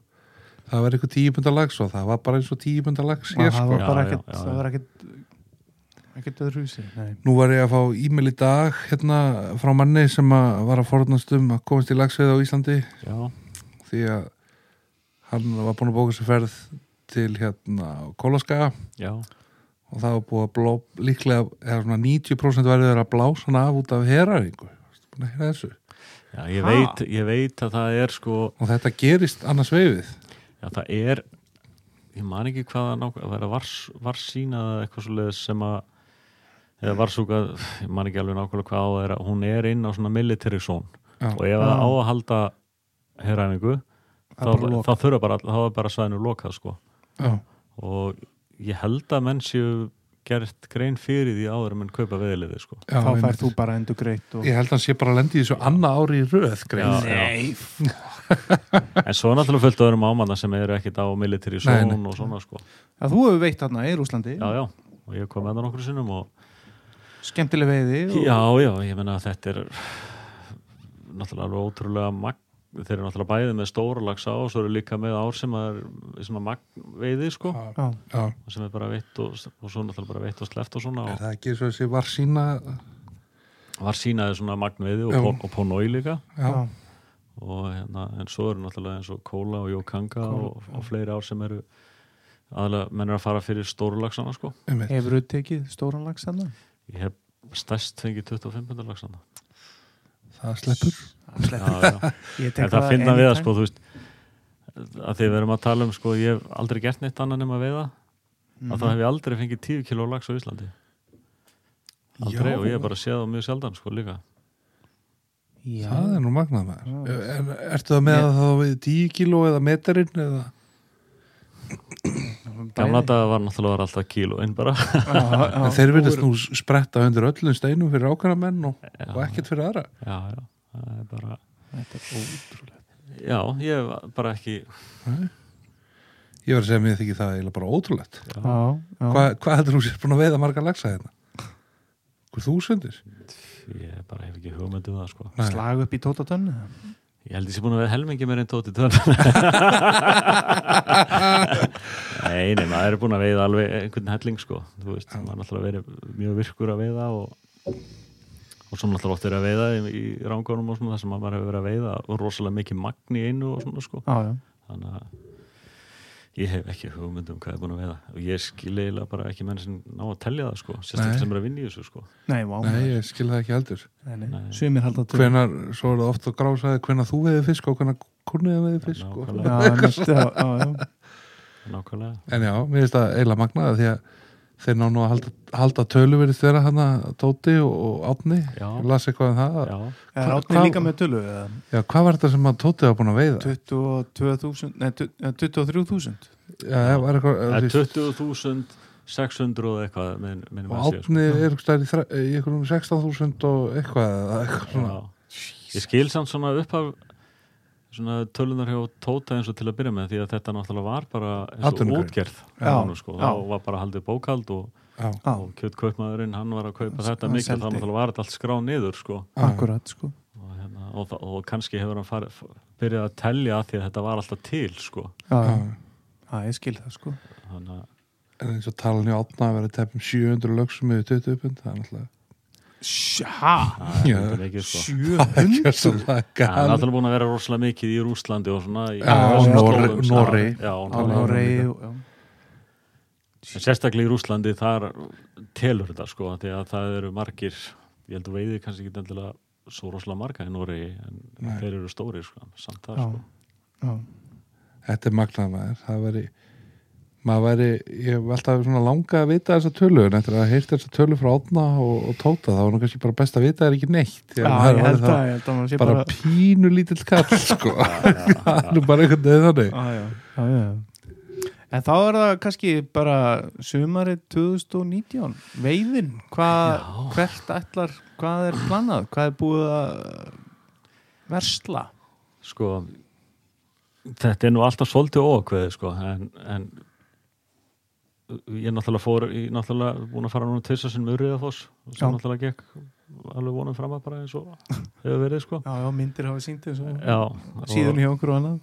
það var eitthvað tíupundar lags og það var bara eins og tíupundar lags hér það sko. var Já, bara já, ekkert já, það já. var ekkert ekkert öðru húsi Nei. Nú var ég að fá e-mail í dag hérna frá manni sem að var að forðnast um að komast í lagsveið á Íslandi. Já, því að hann var búin að bóka sér ferð til hérna Kólaskaga já, og það var búið að blá, líklega eða svona 90% verður að blása hann af út af heraringu búin að heyra þessu? Já ég, Ha? veit, ég veit að það er sko og þetta gerist annars veifið. Já, það er ég man ekki hvað að nákvæm að vera vars, varsýna eða eitthvað sem að eða varsúka, ég man ekki alveg nákvæmlega hvað á það er að hún er inn á svona military zone. Já. og ef það á að halda herræfingu þá, er þá þurfa bara, þá er bara svæðinu lokað sko. Já, og ég held að menn séu gert grein fyrir því áður en menn kaupa veðliði sko. Já, þá færð þú bara endur greitt og... Ég held að hann sé bara að lendi í þessu annað ári í röð. Nei, en svo er náttúrulega fullt öðrum ámanna sem eru ekkit á military Nei, zone nei. og svona sko. Að þú hefur veitt þarna í Rúslandi já, já, og ég kom með það nokkur sinnum og skemmtileg veiði og... Já, já, ég menna að þetta er náttúrulega ótrúlega magn, þeir eru náttúrulega bæðið með stóra lagsa og svo eru líka með ár sem er svona magnveiði sko. Já. Já, sem er bara veitt og, og svo náttúrulega bara veitt og sleft og svona er og það ekki svo þessi var sína var sínaði svona magnveiði og, pon, og pónói líka. Já, og hérna, en svo eru náttúrulega eins og kóla og jókanga og, og fleiri ár sem eru aðalega, menn er að fara fyrir stóru lagsana sko Hefur þú tekið stóran lags þarna? Ég hef stærst fengið 25 pundar lagsana Það sleppur Það já, sleppur. já Ég tek En það finna við að sko, þú veist að því við erum að tala um sko, ég hef aldrei gert neitt annað nema að veiða Mhm. að þá hef ég aldrei fengið 10 kíló lags á Íslandi aldrei Já. og ég hef bara séð það mjög sjaldan sko líka Já. Það er nú magnað maður Já. en, Ertu það með að þá við 10 kíló eða meterinn eða gamla daga var náttúrulega var alltaf kíló inn bara. En þeir verðast nú spretta undir öllum steinum fyrir ákveðna menn og, og ekkert fyrir aðra. Já, já, það er bara Þetta er ótrúlega já, ég hef bara ekki Ég var að segja mér þykir það eiginlega bara ótrúlegt. Já, Já, já. Hva, Hvað heldur þú sér búin að veiða marga lagsa hérna? Hvað þúsundir? ég bara hef ekki hugmynd um það sko. Nei. Slag upp í tótatönnu ég held ég sé búin að vera helmingi meir en tóti tönn nei, nei, maður er búin að veiða alveg einhvern helling sko. Þú veist, maður er náttúrulega verið mjög virkur að veiða og og svo náttúrulega oft er að veiða í, í rángunum og svona það sem maður hefur verið að veiða og rosalega mikið magn í einu og svona sko. Já, já. Þannig að ég hef ekki hugmynd um hvað ég er búin að veiða og ég skil eiginlega bara ekki menn sem ná að telja það sko. Sérstaklega sem er að vinna í þessu sko. Nei, vá. Nei, ég skil það ekki heldur. Nei, nei. Nei. Sumir halda til. Hvenar, svo er það ofta grásaði hvenar þú veiði fisk og hvenar kurniði veiði fisk nákvæmlega. En já, mér finnst það eiginlega magnaði því að þeir ná nú að halda, halda tölu verið þeirra hana Tóti og, og Átni Já. ég las eitthvað um það Er Hva- átni hvað- líka með tölu? eða? Já, hvað var þetta sem að Tóti var búin að veiða? 22.000, nei, tu- eh, 23.000 Já, það var eitthvað 20.600 eitthvað minn, minn og Átni er eitthvað í, þre- í einhverjum 16.000 og eitthvað, eða eitthvað svona Já. Ég skil samt svona upp af svona tölunar hjá Tóta eins og til að byrja með því að þetta náttúrulega var bara eins og útgerð honum, sko. þá var bara haldið bókald og, og kjötkaupmaðurinn hann var að kaupa Hann þetta mikið seldi. þá náttúrulega var þetta allt skráð niður sko. akkurat sko. Og, hérna, og, og kannski hefur hann farið, byrjað að telja að því að þetta var alltaf til sko. Já, ég skil það sko. Þannig að En eins og talan í átna að vera tefnum 700 lögsum yfir 20 pund, það er náttúrulega Sjá, það Já. er mikið sko. 700 Gjössalega Það er náttúrulega búin að vera rosalega mikið í Rúslandi og svona í Já. Já, já. En sérstaklega í Rúslandi þar telur þetta sko því að það eru margir ég held að veiði kannski ekki endilega svo rosalega marga í Noregi en Nei. þeir eru stóri sko, samt það Já. sko Já. Þetta er magnað maður, það væri maður væri, ég hef alltaf svona langa að vita þessa tölu, en eftir að heyrta þessa tölu frá átna og, og tóta, þá var nú kannski bara best að vita það er ekki neitt Já, ég held að, ég held að bara, bara pínu lítill kall sko, það er nú bara einhvern veginn þannig. Já, já, já, já. En þá er það kannski bara sumarið 2019 veiðin, hvað hvert ætlar, hvað er planað hvað er búið að versla? Sko þetta er nú alltaf svolítið óakveði sko en, en ég er náttúrulega fór ég er náttúrulega búin að fara núna tvisar sem urriðafoss og Já. sem náttúrulega gekk alveg vonum fram að bara eins og hefur verið sko Já, já, myndir hafa Já, og- síðan hjá okkur og annað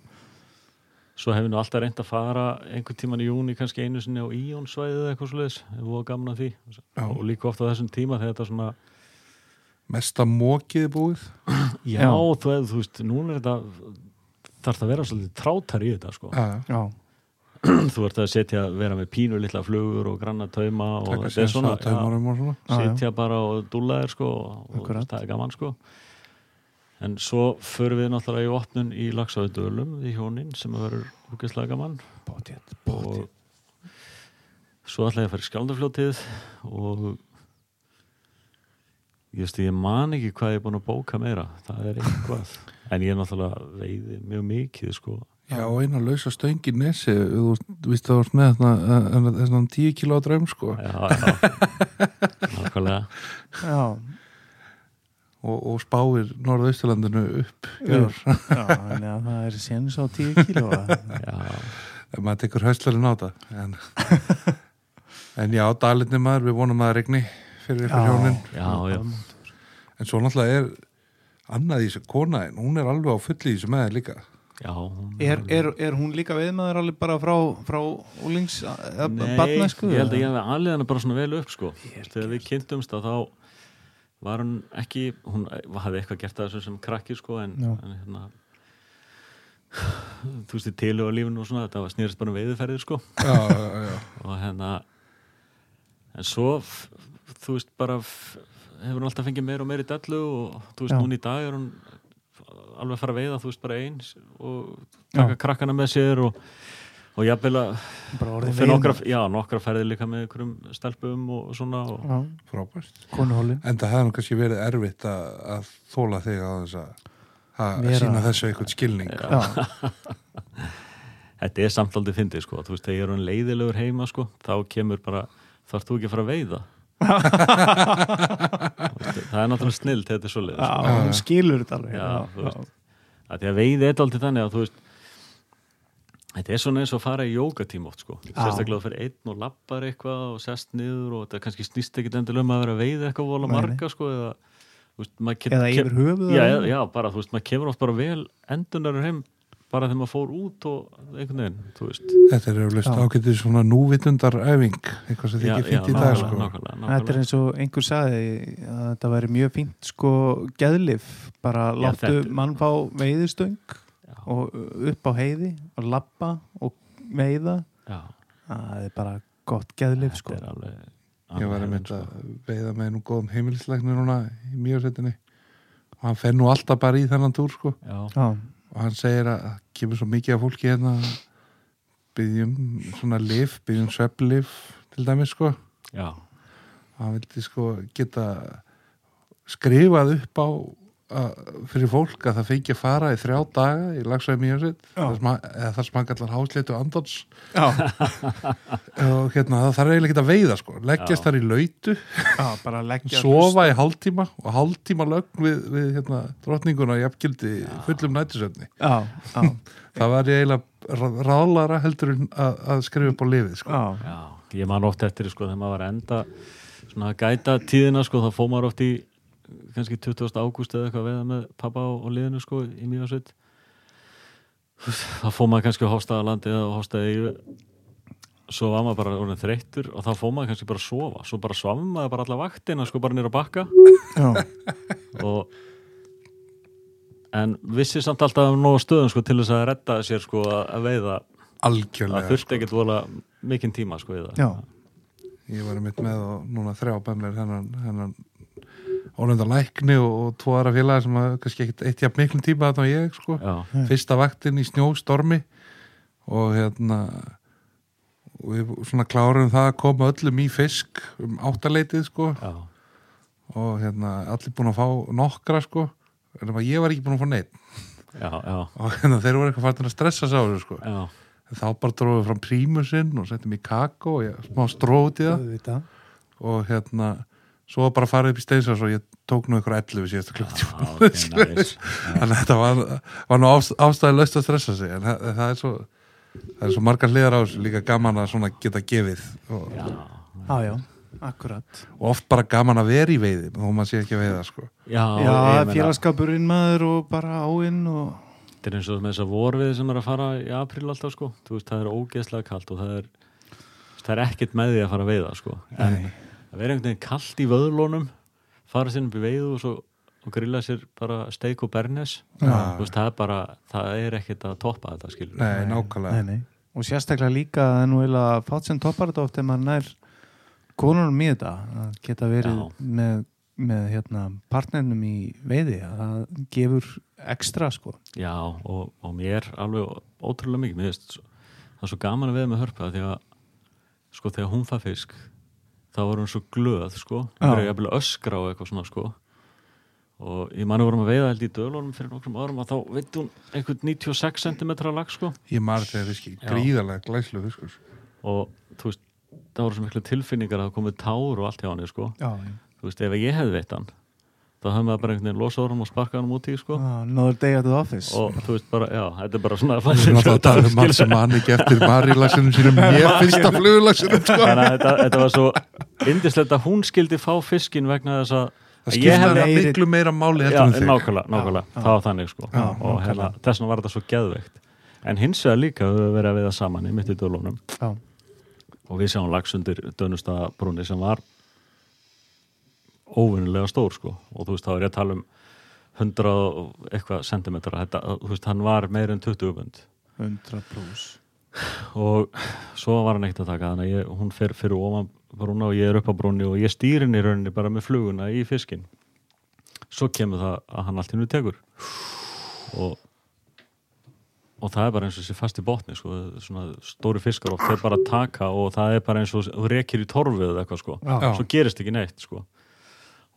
Svo hefur nú alltaf reynd að fara einhvern tíman í júni kannski einu sinni á Íonsvæðið eða eitthvað svoleiðis, hefur voru gaman að því Já. og líka ofta á þessum tíma þegar þetta svona mesta mókið er búið Já, Já. Þú veist, núna er þetta þarf það að vera svolítið trátar í þetta sko. Já, Já, þú ert að setja, vera með pínu litla flugur og granna tauma og þetta er svona og svona. Setja bara og dúlla þér sko, og það er gaman sko. En svo förum við náttúrulega í opnun í Lagsávöldölum í hjónin sem verður úkesslega gaman. Bótið, og svo ætla ég að fara í skjaldafljótið og ég veist ég man ekki hvað ég er búin að bóka meira. Það er eitthvað. En ég er náttúrulega veiði mjög mikið sko Já, og eina lausa stöng í nesi þú þú veist það var með þarna þessna 10 kíló draum sko. Já, já, nákvæmlega. Já, og, og spáir norðausturlandinu upp já, þannig að það er séns á 10 kíló. Já, maður tekur höstlarinn á það en, en já, dalinni maður við vonum að það regni fyrir ykkur hjónin. Já, já, en svo náttúrulega er annað í þessu konaðin, hún er alveg á fulli í þessu með þér líka já hún- er, er, er hún líka veiðmaður alveg bara frá, frá úlings eða Nei, barnæsku ég held að ég hefði alveg hana bara svona vel upp sko. Þegar við kynntumst að þá var hún ekki, hún hafði eitthvað gert að þessu sem krakki sko en, en hérna þú veist, í tilu og lífinu og svona þetta var snýrist bara um veiðiferðir sko. Já, já, og hérna en svo þú veist bara hefur hún alltaf fengið meira og meira í dellu og þú veist núna í dag er hún alveg að fara að veiða þú veist bara eins og taka krakkana með sér og, og jafnvel að og fyrir nokkra, já, nokkra ferðir líka með einhverjum stelpum og svona og, Já, frábært. Konuhóli en það hefði kannski verið erfitt að, að þóla þig á þess að að sína þessu eitthvað skilning. Já, þetta er samt aldrei fyndið sko, þú veist, þegar ég er hann leiðilegur heima sko, þá kemur bara þarf þú ekki að fara að veiða það er náttúrulega snill þetta er sko. já, hún skilur þetta alveg. Já, þú veist. að því að veiði er aldrei þannig að þú veist þetta er svona eins og að fara í jógatíma oft sko, sérstaklega fyrir einn og lappar eitthvað og sest niður og þetta kannski snýst ekkit endilega um að vera að veiða eitthvað vola marga sko eða, veist, Eða yfir höfuð já, já, já, bara þú veist, maður kemur oft bara vel endunar heim bara þegar maður fór út og einhvern veginn, þú veist. Þetta er Já. ágætið svona núvitundaræfing eitthvað sem þykir já, fínt í dag nákvæmlega, sko. nákvæmlega, Þetta er nákvæmlega. eins og einhver sagði að þetta væri mjög fínt sko geðlif bara Já, láttu þetta- mann fá veiðistöng Já. og upp á heiði og lappa og veiða. Já, það er bara gott geðlif sko. Þetta er alveg ég var að mynda að veiða með nú góðum heimilisleiknir núna í mjögsetinni og hann fer nú alltaf bara í þennan túr sko. Já, Já, og hann segir að það kemur svo mikið af fólki hérna. Byggjum svona lif, byggjum svepplif til dæmis sko. Já, hann vildi sko geta skrifað upp á fyrir fólk að það fengi að fara í þrjá daga í lagsvæði mjögsitt eða þar sem hann kallar hásleitu andons já, og hérna það þarf eiginlega ekki að veiða sko. Leggjast þar í lautu, já, bara leggja sofa í hálftíma og hálftíma lögn við, við hérna, drottninguna í jafngildi fullum já, það var ég eiginlega ra- ráðlara heldur en að, að skrifa upp á lifið sko. já, Já, ég man oft eftir sko þegar maður var enda svona að gæta tíðina sko þá fóð maður oft í kannski 20. ágúst eða eitthvað veða með pappa og, og liðinu sko í mjög þá fóð maður kannski á Hóstaðalandi eða á Hóstaði svo var maður bara orðin þreyttur og þá fóð maður kannski bara að sofa. Svo bara svafum maður bara alla vaktina sko bara nýra bakka. Og en vissi samt alltaf um nógu stöðum sko til þess að redda sér sko að að veiða. Það algjörlega þurfti ekkert vola mikinn tíma sko í það. Já, ég var mitt með og núna þrjá bæmir hennan, hennan ónefnda lækni og, og tvo aðra félagi sem að kannski ekkit eitt jafn miklum tíma þarna og ég sko. Já, fyrsta vaktin í snjóstormi og hérna og við svona klárum það að koma öllum í fisk um áttaleitið sko. Já, og hérna allir búin að fá nokkra sko. En að ég var ekki búin að fá neitt já, já, og hérna þeir voru eitthvað fættin að stressa sá þessu sko. Þá bara dróðum við fram prímusinn og settum í kakó og ég, smá strót í það. Auðvitað. Og hérna svo var bara að fara upp í steinsas og ég tók nú ykkur 11 síðasta ok, nice. þannig að þetta var, var nú ástæði löst að stressa sig en það, það er svo það er svo margar hliðar á þessu líka gaman að svona geta gefið og, Já, já, akkurat. Og oft bara gaman að vera í veiði þó maður sé ekki að veiða sko. Já, já, félagskapurinn maður og bara áinn og þetta er eins og með þess að vorfið sem er að fara í apríl alltaf sko, þú veist, það er ógeðslega kalt og það er, það er ekkert með því að fara að veiða sko, en Nei. að vera einhvern veginn kalt í vöðlónum fara sér upp í veiðu og svo og grilla sér bara steik og bernes. Þú veist, það er bara, það er ekkert að toppa þetta skilur nei, nákvæmlega. Nei, nei. og sérstaklega líka það er nú eiginlega fátt sem toppar þetta oft ef maður nær konunum í þetta að geta verið Já. með, með hérna, partnernum í veiði. Að það gefur ekstra sko. Já, og, og mér alveg ótrúlega mikið, mér veist það er svo gaman að veða með hörpa því að sko þegar hún fær fisk þá var hún svo glöð sko. Já. hún er jafnvel öskra og eitthvað svona sko. Og ég manni vorum að veiða held í dölunum fyrir nokkrum árum að þá veit hún einhvern 96 cm lag sko. Ég marg þegar fiski, Já. gríðarlega glæslu fiskur. Og þú veist, það voru svo miklu tilfinningar að það komið tár og allt hjá hann sko. Já, þú veist, ef ég hefði veitt hann þá hefði maður bara einhvern veginn losað honum og sparkað hann út í sko another day at the office. Og þú veist bara, já, þetta er bara svona Við erum alltaf að tala um mann sem mann ekki eftir marilagsinu sínum. Ég fyrsta fluglagsinu sko. þannig að þetta, þetta var svo indislegt að hún skildi fá fiskin vegna þess að það Ég skipta hefði- hef... miklu meira máli já, heldur en þig. nákvæmlega, nákvæmlega, það var þannig sko. Já, og hérna, þess vegna var þetta svo geðveikt. En hins vegar líka höfum við verið að veiða saman í mitt í dölunum. Já, og við sjáum lags undir Dönustabrúni sem var óvinnilega stór sko. Og þú veist, þá er ég að tala um 100 og eitthvað sentimetra. Þetta, þú veist, hann var meir en 20 bund 100 plus og svo var hann ekkert að taka þannig að ég, hún fer fyrir ofan brúna og ég er upp á brúni og ég stýr henni í rauninni bara með fluguna í fiskin svo kemur það að hann allt hennu tekur. Og og það er bara eins og þessi fast í botni sko, svona stóri fiskar og þeir bara taka og það er bara eins og rekir í torfið eða eitthvað sko, Já. svo gerist ekki neitt sko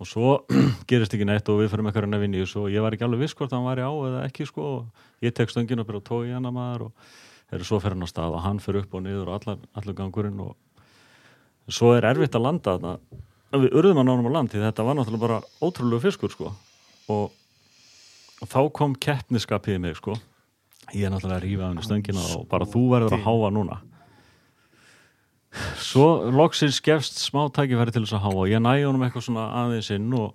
og svo gerist ekki neitt og við fyrir með hverjum að vinni í og ég var ekki alveg viss hvort hann væri á eða ekki sko. Og ég tek stöngin og byrja að tói í hana maður og þeir svo fyrir hann á stað og hann fyrir upp og niður og allar, allar gangurinn og svo er erfitt að landa þarna. Við urðum að nánum á land því þetta var náttúrulega bara ótrúlega fiskur sko. Og, og þá kom keppniskapið í mig sko. Ég er náttúrulega að rífa af henni stöngina og bara þú verður að háa núna svo loksins gefst smá tækifæri til þess að háa. Og ég næði honum eitthvað svona aðeins inn og,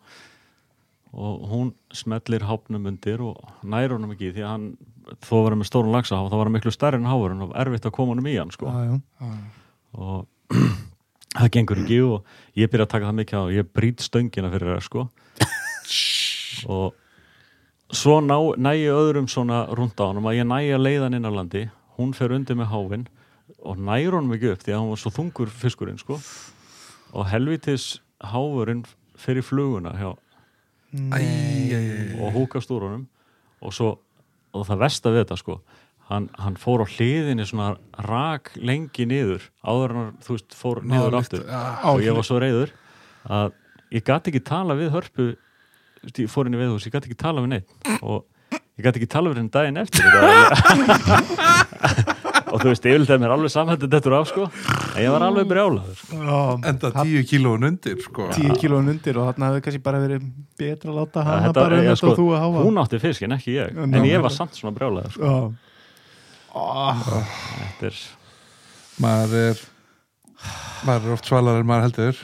og hún smellir hápnum undir og næri honum ekki því að hann þó var hann með stórun lagsa þá var hann miklu stærri en háur og erfitt að koma honum í hann sko. Já, já. og það gengur ekki og ég byrja að taka það mikið á. Og ég brýt stöngina fyrir það sko. Og svo ná, næ ég öðrum svona rúnd á honum að ég næ að leiða hann inn á landi. Hún fer undir með háfinn og nær honum ekki upp því að hann var svo þungur fiskurinn sko. Og helvitis háfurinn fer í fluguna hjá æ, og húkast úr honum. Og svo, og það versta við þetta sko hann, hann fór á hliðinni svona rak lengi niður áður en hann, þú veist, fór niður Nálægt, aftur. Já. og ég var svo reyður að ég gati ekki tala við hörpu þú veist, ég fór inn í veðhús, ég gæti ekki tala við neitt og ég gæti ekki tala við henni daginn eftir og þú veist, yfirleitt er mér alveg samhættið þetta af sko, en ég var alveg brjálaður sko. enda tíu kílóun undir sko. tíu kílóin undir og þarna hefði kannski bara verið betra að láta hana Þetta- bara um já, þetta sko, og þú að háa hún átti fisk en ekki ég Já, en ég var samt svona brjálaður sko. Já. Ó, þetta er maður er maður er oft svalar en maður heldur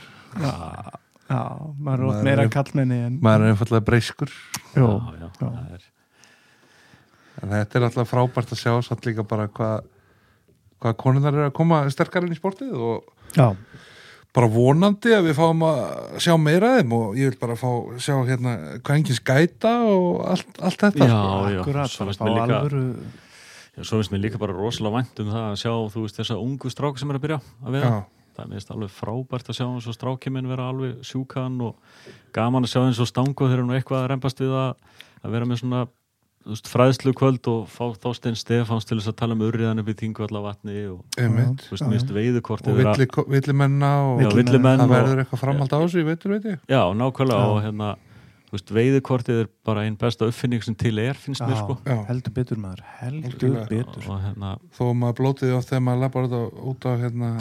Já, maður er oft meira kallmenni en maður er einfallega breyskur Jó, já, já, já. En þetta er alltaf frábært að sjá samt líka bara hvað hvað konunar er að koma sterkar inn í sportið og já, bara vonandi að við fáum að sjá meira af þeim og ég vil bara fá sjá hérna hvað enginn skæta og allt, allt þetta Já, sko. já, akkurat svo finnst mér líka- alvöru Já, svo finnst mér líka bara rosalega vænt um það að sjá, þú veist, þessa ungu strák sem er að byrja að vera. Já, Það er mér finnst alveg frábært að sjá eins og strákið minn vera alveg sjúkan og gaman að sjá eins og stangu þegar hann eitthvað að reymbast við að, að vera með svona veist, fræðslu kvöld og fá Þorstein Stefáns til þess að tala um urriðan upp í Þingvalla vatni og veiðukortið og villimenn það og, verður eitthvað framhald á þessu, veitur, veit ég. Já, nákvæmlega og hérna, þú veist, veiðukortið er bara einn besta uppfinning sem til er, finnst mér sko Já. heldur betur maður, heldur Algjörlega. betur og hérna, þó að maður blótið oft þegar maður lappar út á, út á hérna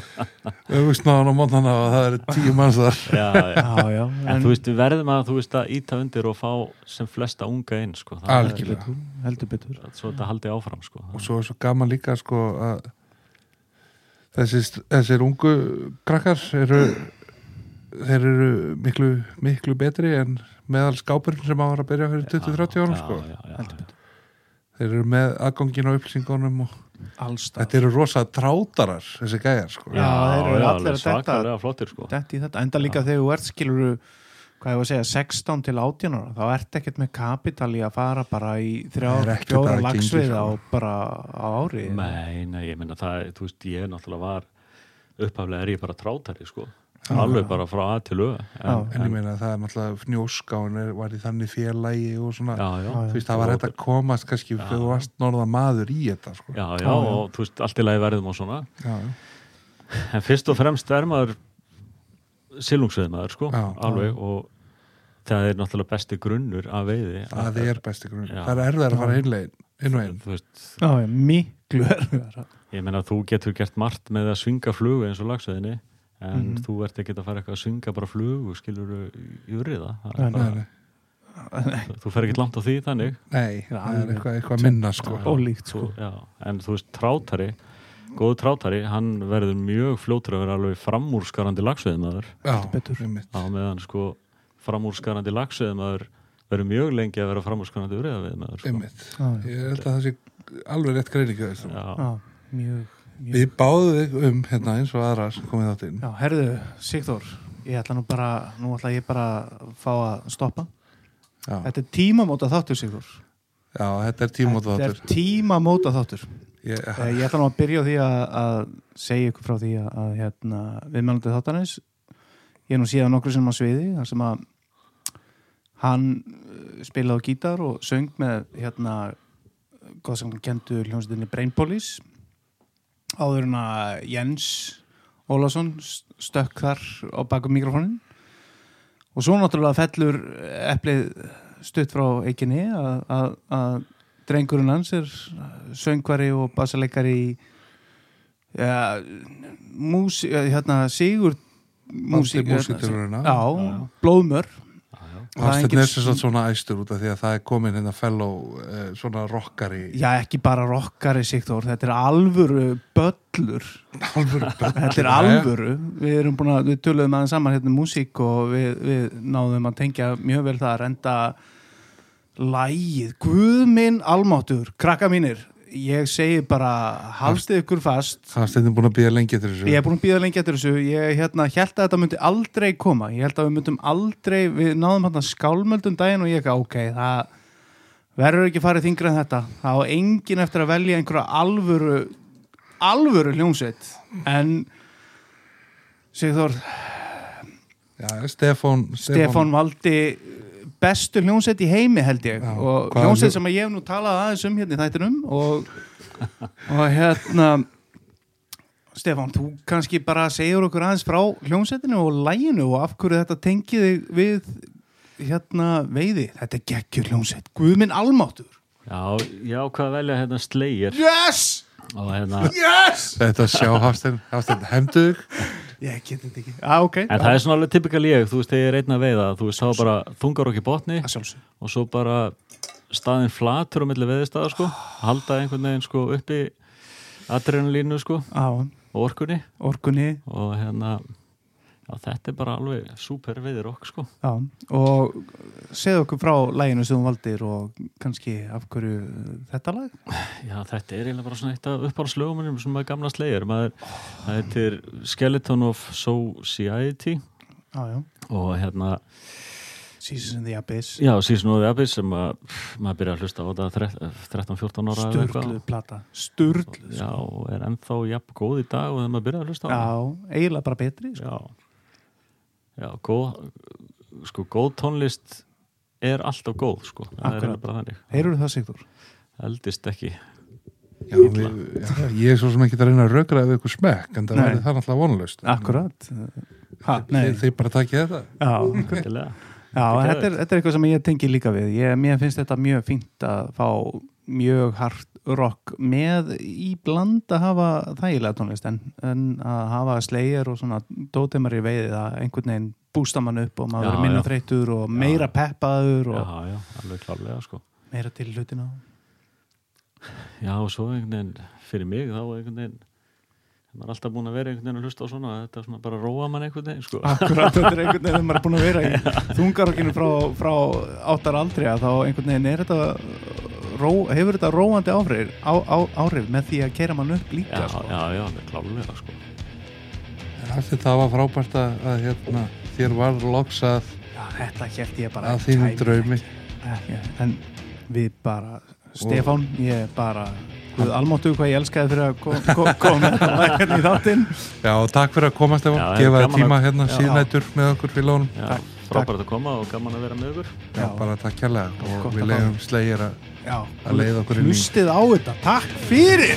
öfugsnáðan á mótnana og það eru tíu manns þar já, já Já, já, En þú veist, við verðum að, þú veist, að íta undir og fá sem flesta unga inn, sko. Það er- heldur betur, heldur betur Svo þetta haldi áfram, sko. og svo er svo gaman líka sko að þessir, þessir ungu krakkar eru þeir eru miklu, miklu betri en meðal skápurinn sem á að byrja fyrir 20-30 árum sko. Já, já, já, þeir eru með aðgangin á upplýsingunum og allstað þetta eru rosa trátarar þessi gæjar sko. Já, þeir eru allir að detta- svakalega flottir, sko. Þetta, enda líka þegar þú ert skiluru hvað ég var að segja, 16 til 18 ára þá ert ekkert með kapital í að fara bara í Það þrjá, ekki fjóra bara gengið, lagsviða á bara á ári. Nei, nei, ég meina það, þú veist, ég náttúrulega var upphaflega er ég bara trátari, sko. Alveg bara frá að til öða. Já. en ég meina það er náttúrulega fnjóskáin var í þannig félagi og svona Já, já, þú veist það var hægt að komast kannski Já. þegar þú varst norða maður í þetta sko já, já, Já, já. og þú veist, allt í lagi verðum og svona. já, En fyrst og fremst er maður silungsveið maður, sko, Já. alveg, og það er náttúrulega besti grunnur af veiði. það er besti grunn Já. það er erfið að fara einlegin inn og einn Já, miklu erfiðara. Ég meina þú getur gert margt með að svinga flugu eins og lagsveðinni en Mhm. þú ert ekki að fara eitthvað að svinga bara flugu skilur í urriða Nei, Það er nei, bara- nei, þú fer ekki langt á því þannig nei, það er eitthvað, eitthvað minna sko Já. Ólíkt, sko. já, en þú veist trátari góðu trátari, hann verður mjög fljótur að vera alveg framúrskarandi lagsveðmaður já, betur. einmitt. á meðan sko framúrskarandi lagsveðmaður verður mjög lengi að vera framúrskarandi urriðaveðmaður sko. ég held að það sé alveg rétt greiningu mjög, mjög. Við báðum þig um hérna eins og aðra sem komið þáttinn Já, herðu, Sigþór, ég ætla nú bara, nú ætla ég bara að fá að stoppa. já, Þetta er tímamóta þáttur, Sigþór. já, þetta er tímóta Þetta er þáttur tímamóta þáttur. ég, Eh, Ég ætla nú að byrja á því að, að segja ykkur frá því að, að hérna, viðmælandi þáttanins, ég er nú síðan nokkur sem á sviði, þar sem að hann eh, spilaði gítar og söng með hérna, góð sem hann kendur hljómsveitinni Brain Police áður en að Jens Ólason stökk þar á bakum mikrofónin og svo náttúrulega fellur eplið stutt frá eikinni að, drengurinn hans er söngvari og bassaleikari ja, mús, hérna, Sigur músíktilrauna. já, Já. blóðmör Það er sagt svona æstur út af því að það er komin hérna fellow eh, svona rockari. Já, ekki bara rockari Sigþór, þetta er alvöru böllur. Alvöru Þetta er alvöru, við erum búin að, við töluðum aðeins saman hérna um músík og við, við náðum að tengja mjög vel það að renda lægið, Guð minn almáttur, krakka mínir, ég segi bara, haldið ykkur fast, er búin að býja lengi eftir þessu. Ég er búin að býða lengi eftir þessu, ég hérna, held að þetta myndi aldrei koma, ég held að við myndum aldrei, við náðum hérna skálmöldum daginn og ég ekki, ok, það verður ekki farið þingra en þetta, það á engin eftir að velja einhverja alvöru, alvöru hljómsveit, en Sigþór, Já, Stefán Stefán valdi bestu hljómsveit í heimi held ég. Já, og hvað hljómsveit hljó- sem að ég hef nú talað aðeins um hérna í þættinum og, og hérna Stefán, þú kannski bara segjur okkur aðeins frá hljómsveitinu og læginu og af hverju þetta tengið þig við hérna veiði, þetta er geggjur hljómsveit. Guðminn Almáttur Já, ég ákvað að velja hérna Slayer? Yes! og hérna, Yes! Þetta sjá Hafstein, Hafstein hefnduð Ég get þetta ekki. Ah, ok, en það er svona alveg typikal ég, þú veist, þegar ég er einn að veiða, þú veist, sá bara þungar okkur botni að sjálfsög og svo bara staðin flatur á milli veðistaða, sko, halda einhvern veginn, sko, uppi adrenalínu, sko, á. og orkunni. Orkunni. Og hérna, já, þetta er bara alveg súper veiðir okkur, sko. Já, og segðu okkur frá læginu sem þú valdir og kannski af hverju þetta lag? Já, þetta er eiginlega bara svona eitt af uppáhalslögumunum sem maður gamla slegir, maður, það heitir Skeleton of Society Já, já, og hérna, Seasons in the Abyss já, Season of the Abyss sem að, maður byrja að hlusta á þetta 13-14 ára. Sturluð plata, sturluð Já, og er ennþá jafn góð í dag og þegar maður byrjaði að hlusta á hana. Já, eiginlega bara betri sko. Já, já, góð sko, góð tónlist er alltaf góð, sko. Það er Akkurat. þannig, Heyrðu það Sigþór? eldist ekki. Já, við, já, ég er svo sem ekki að reyna að rökra við ykkur smekk en það það náttúrulega vonlaust. Akkurat. Ha, Nei, Þið, þið bara takið þetta. Já. Þetta, er, þetta er eitthvað sem ég tengi líka við. Ég, Mér finnst þetta mjög fínt að fá mjög hart rock með í bland að hafa þægilega tónlist en, en að hafa slegir og svona dótimar í veiði að einhvern veginn bústa mann upp og maður Já, verður minna já. þreytur og meira peppaður og Já, já, alveg klárlega, sko. meira til hlutina. Já, og svo einhvern veginn, fyrir mig þá einhvern veginn maður er alltaf búin að vera einhvern veginn að hlusta á svona þetta er svona bara að róa mann einhvern veginn, sko. Akkurat, þetta er einhvern veginn þegar maður er búin að vera í þungarokkinu frá, frá áttar aldrei að þá einhvern veginn er þetta ró, hefur þetta róandi áhrif, á, á, áhrif með því að keira mann upp líka Já, sko. já, já, alveg klárlega, sko. Allt það var frábært að, að hérna, þér var loks að, Já, þetta hélt ég bara að þínum draumi. ekki. en við bara Stefán, ég bara Guð almáttu hvað ég elskaði fyrir að ko- ko- koma með þetta lag hérna í þáttinn. Já, takk fyrir að koma Stefán, það er gefa þér gaman að- tíma hérna Já. síðnætur með okkur Já, Takk, frábært að koma og gaman að vera með ykkur. Já, Já. bara takk kærlega. Og Gott við leiðum slegir að Já, hlustið á þetta, takk fyrir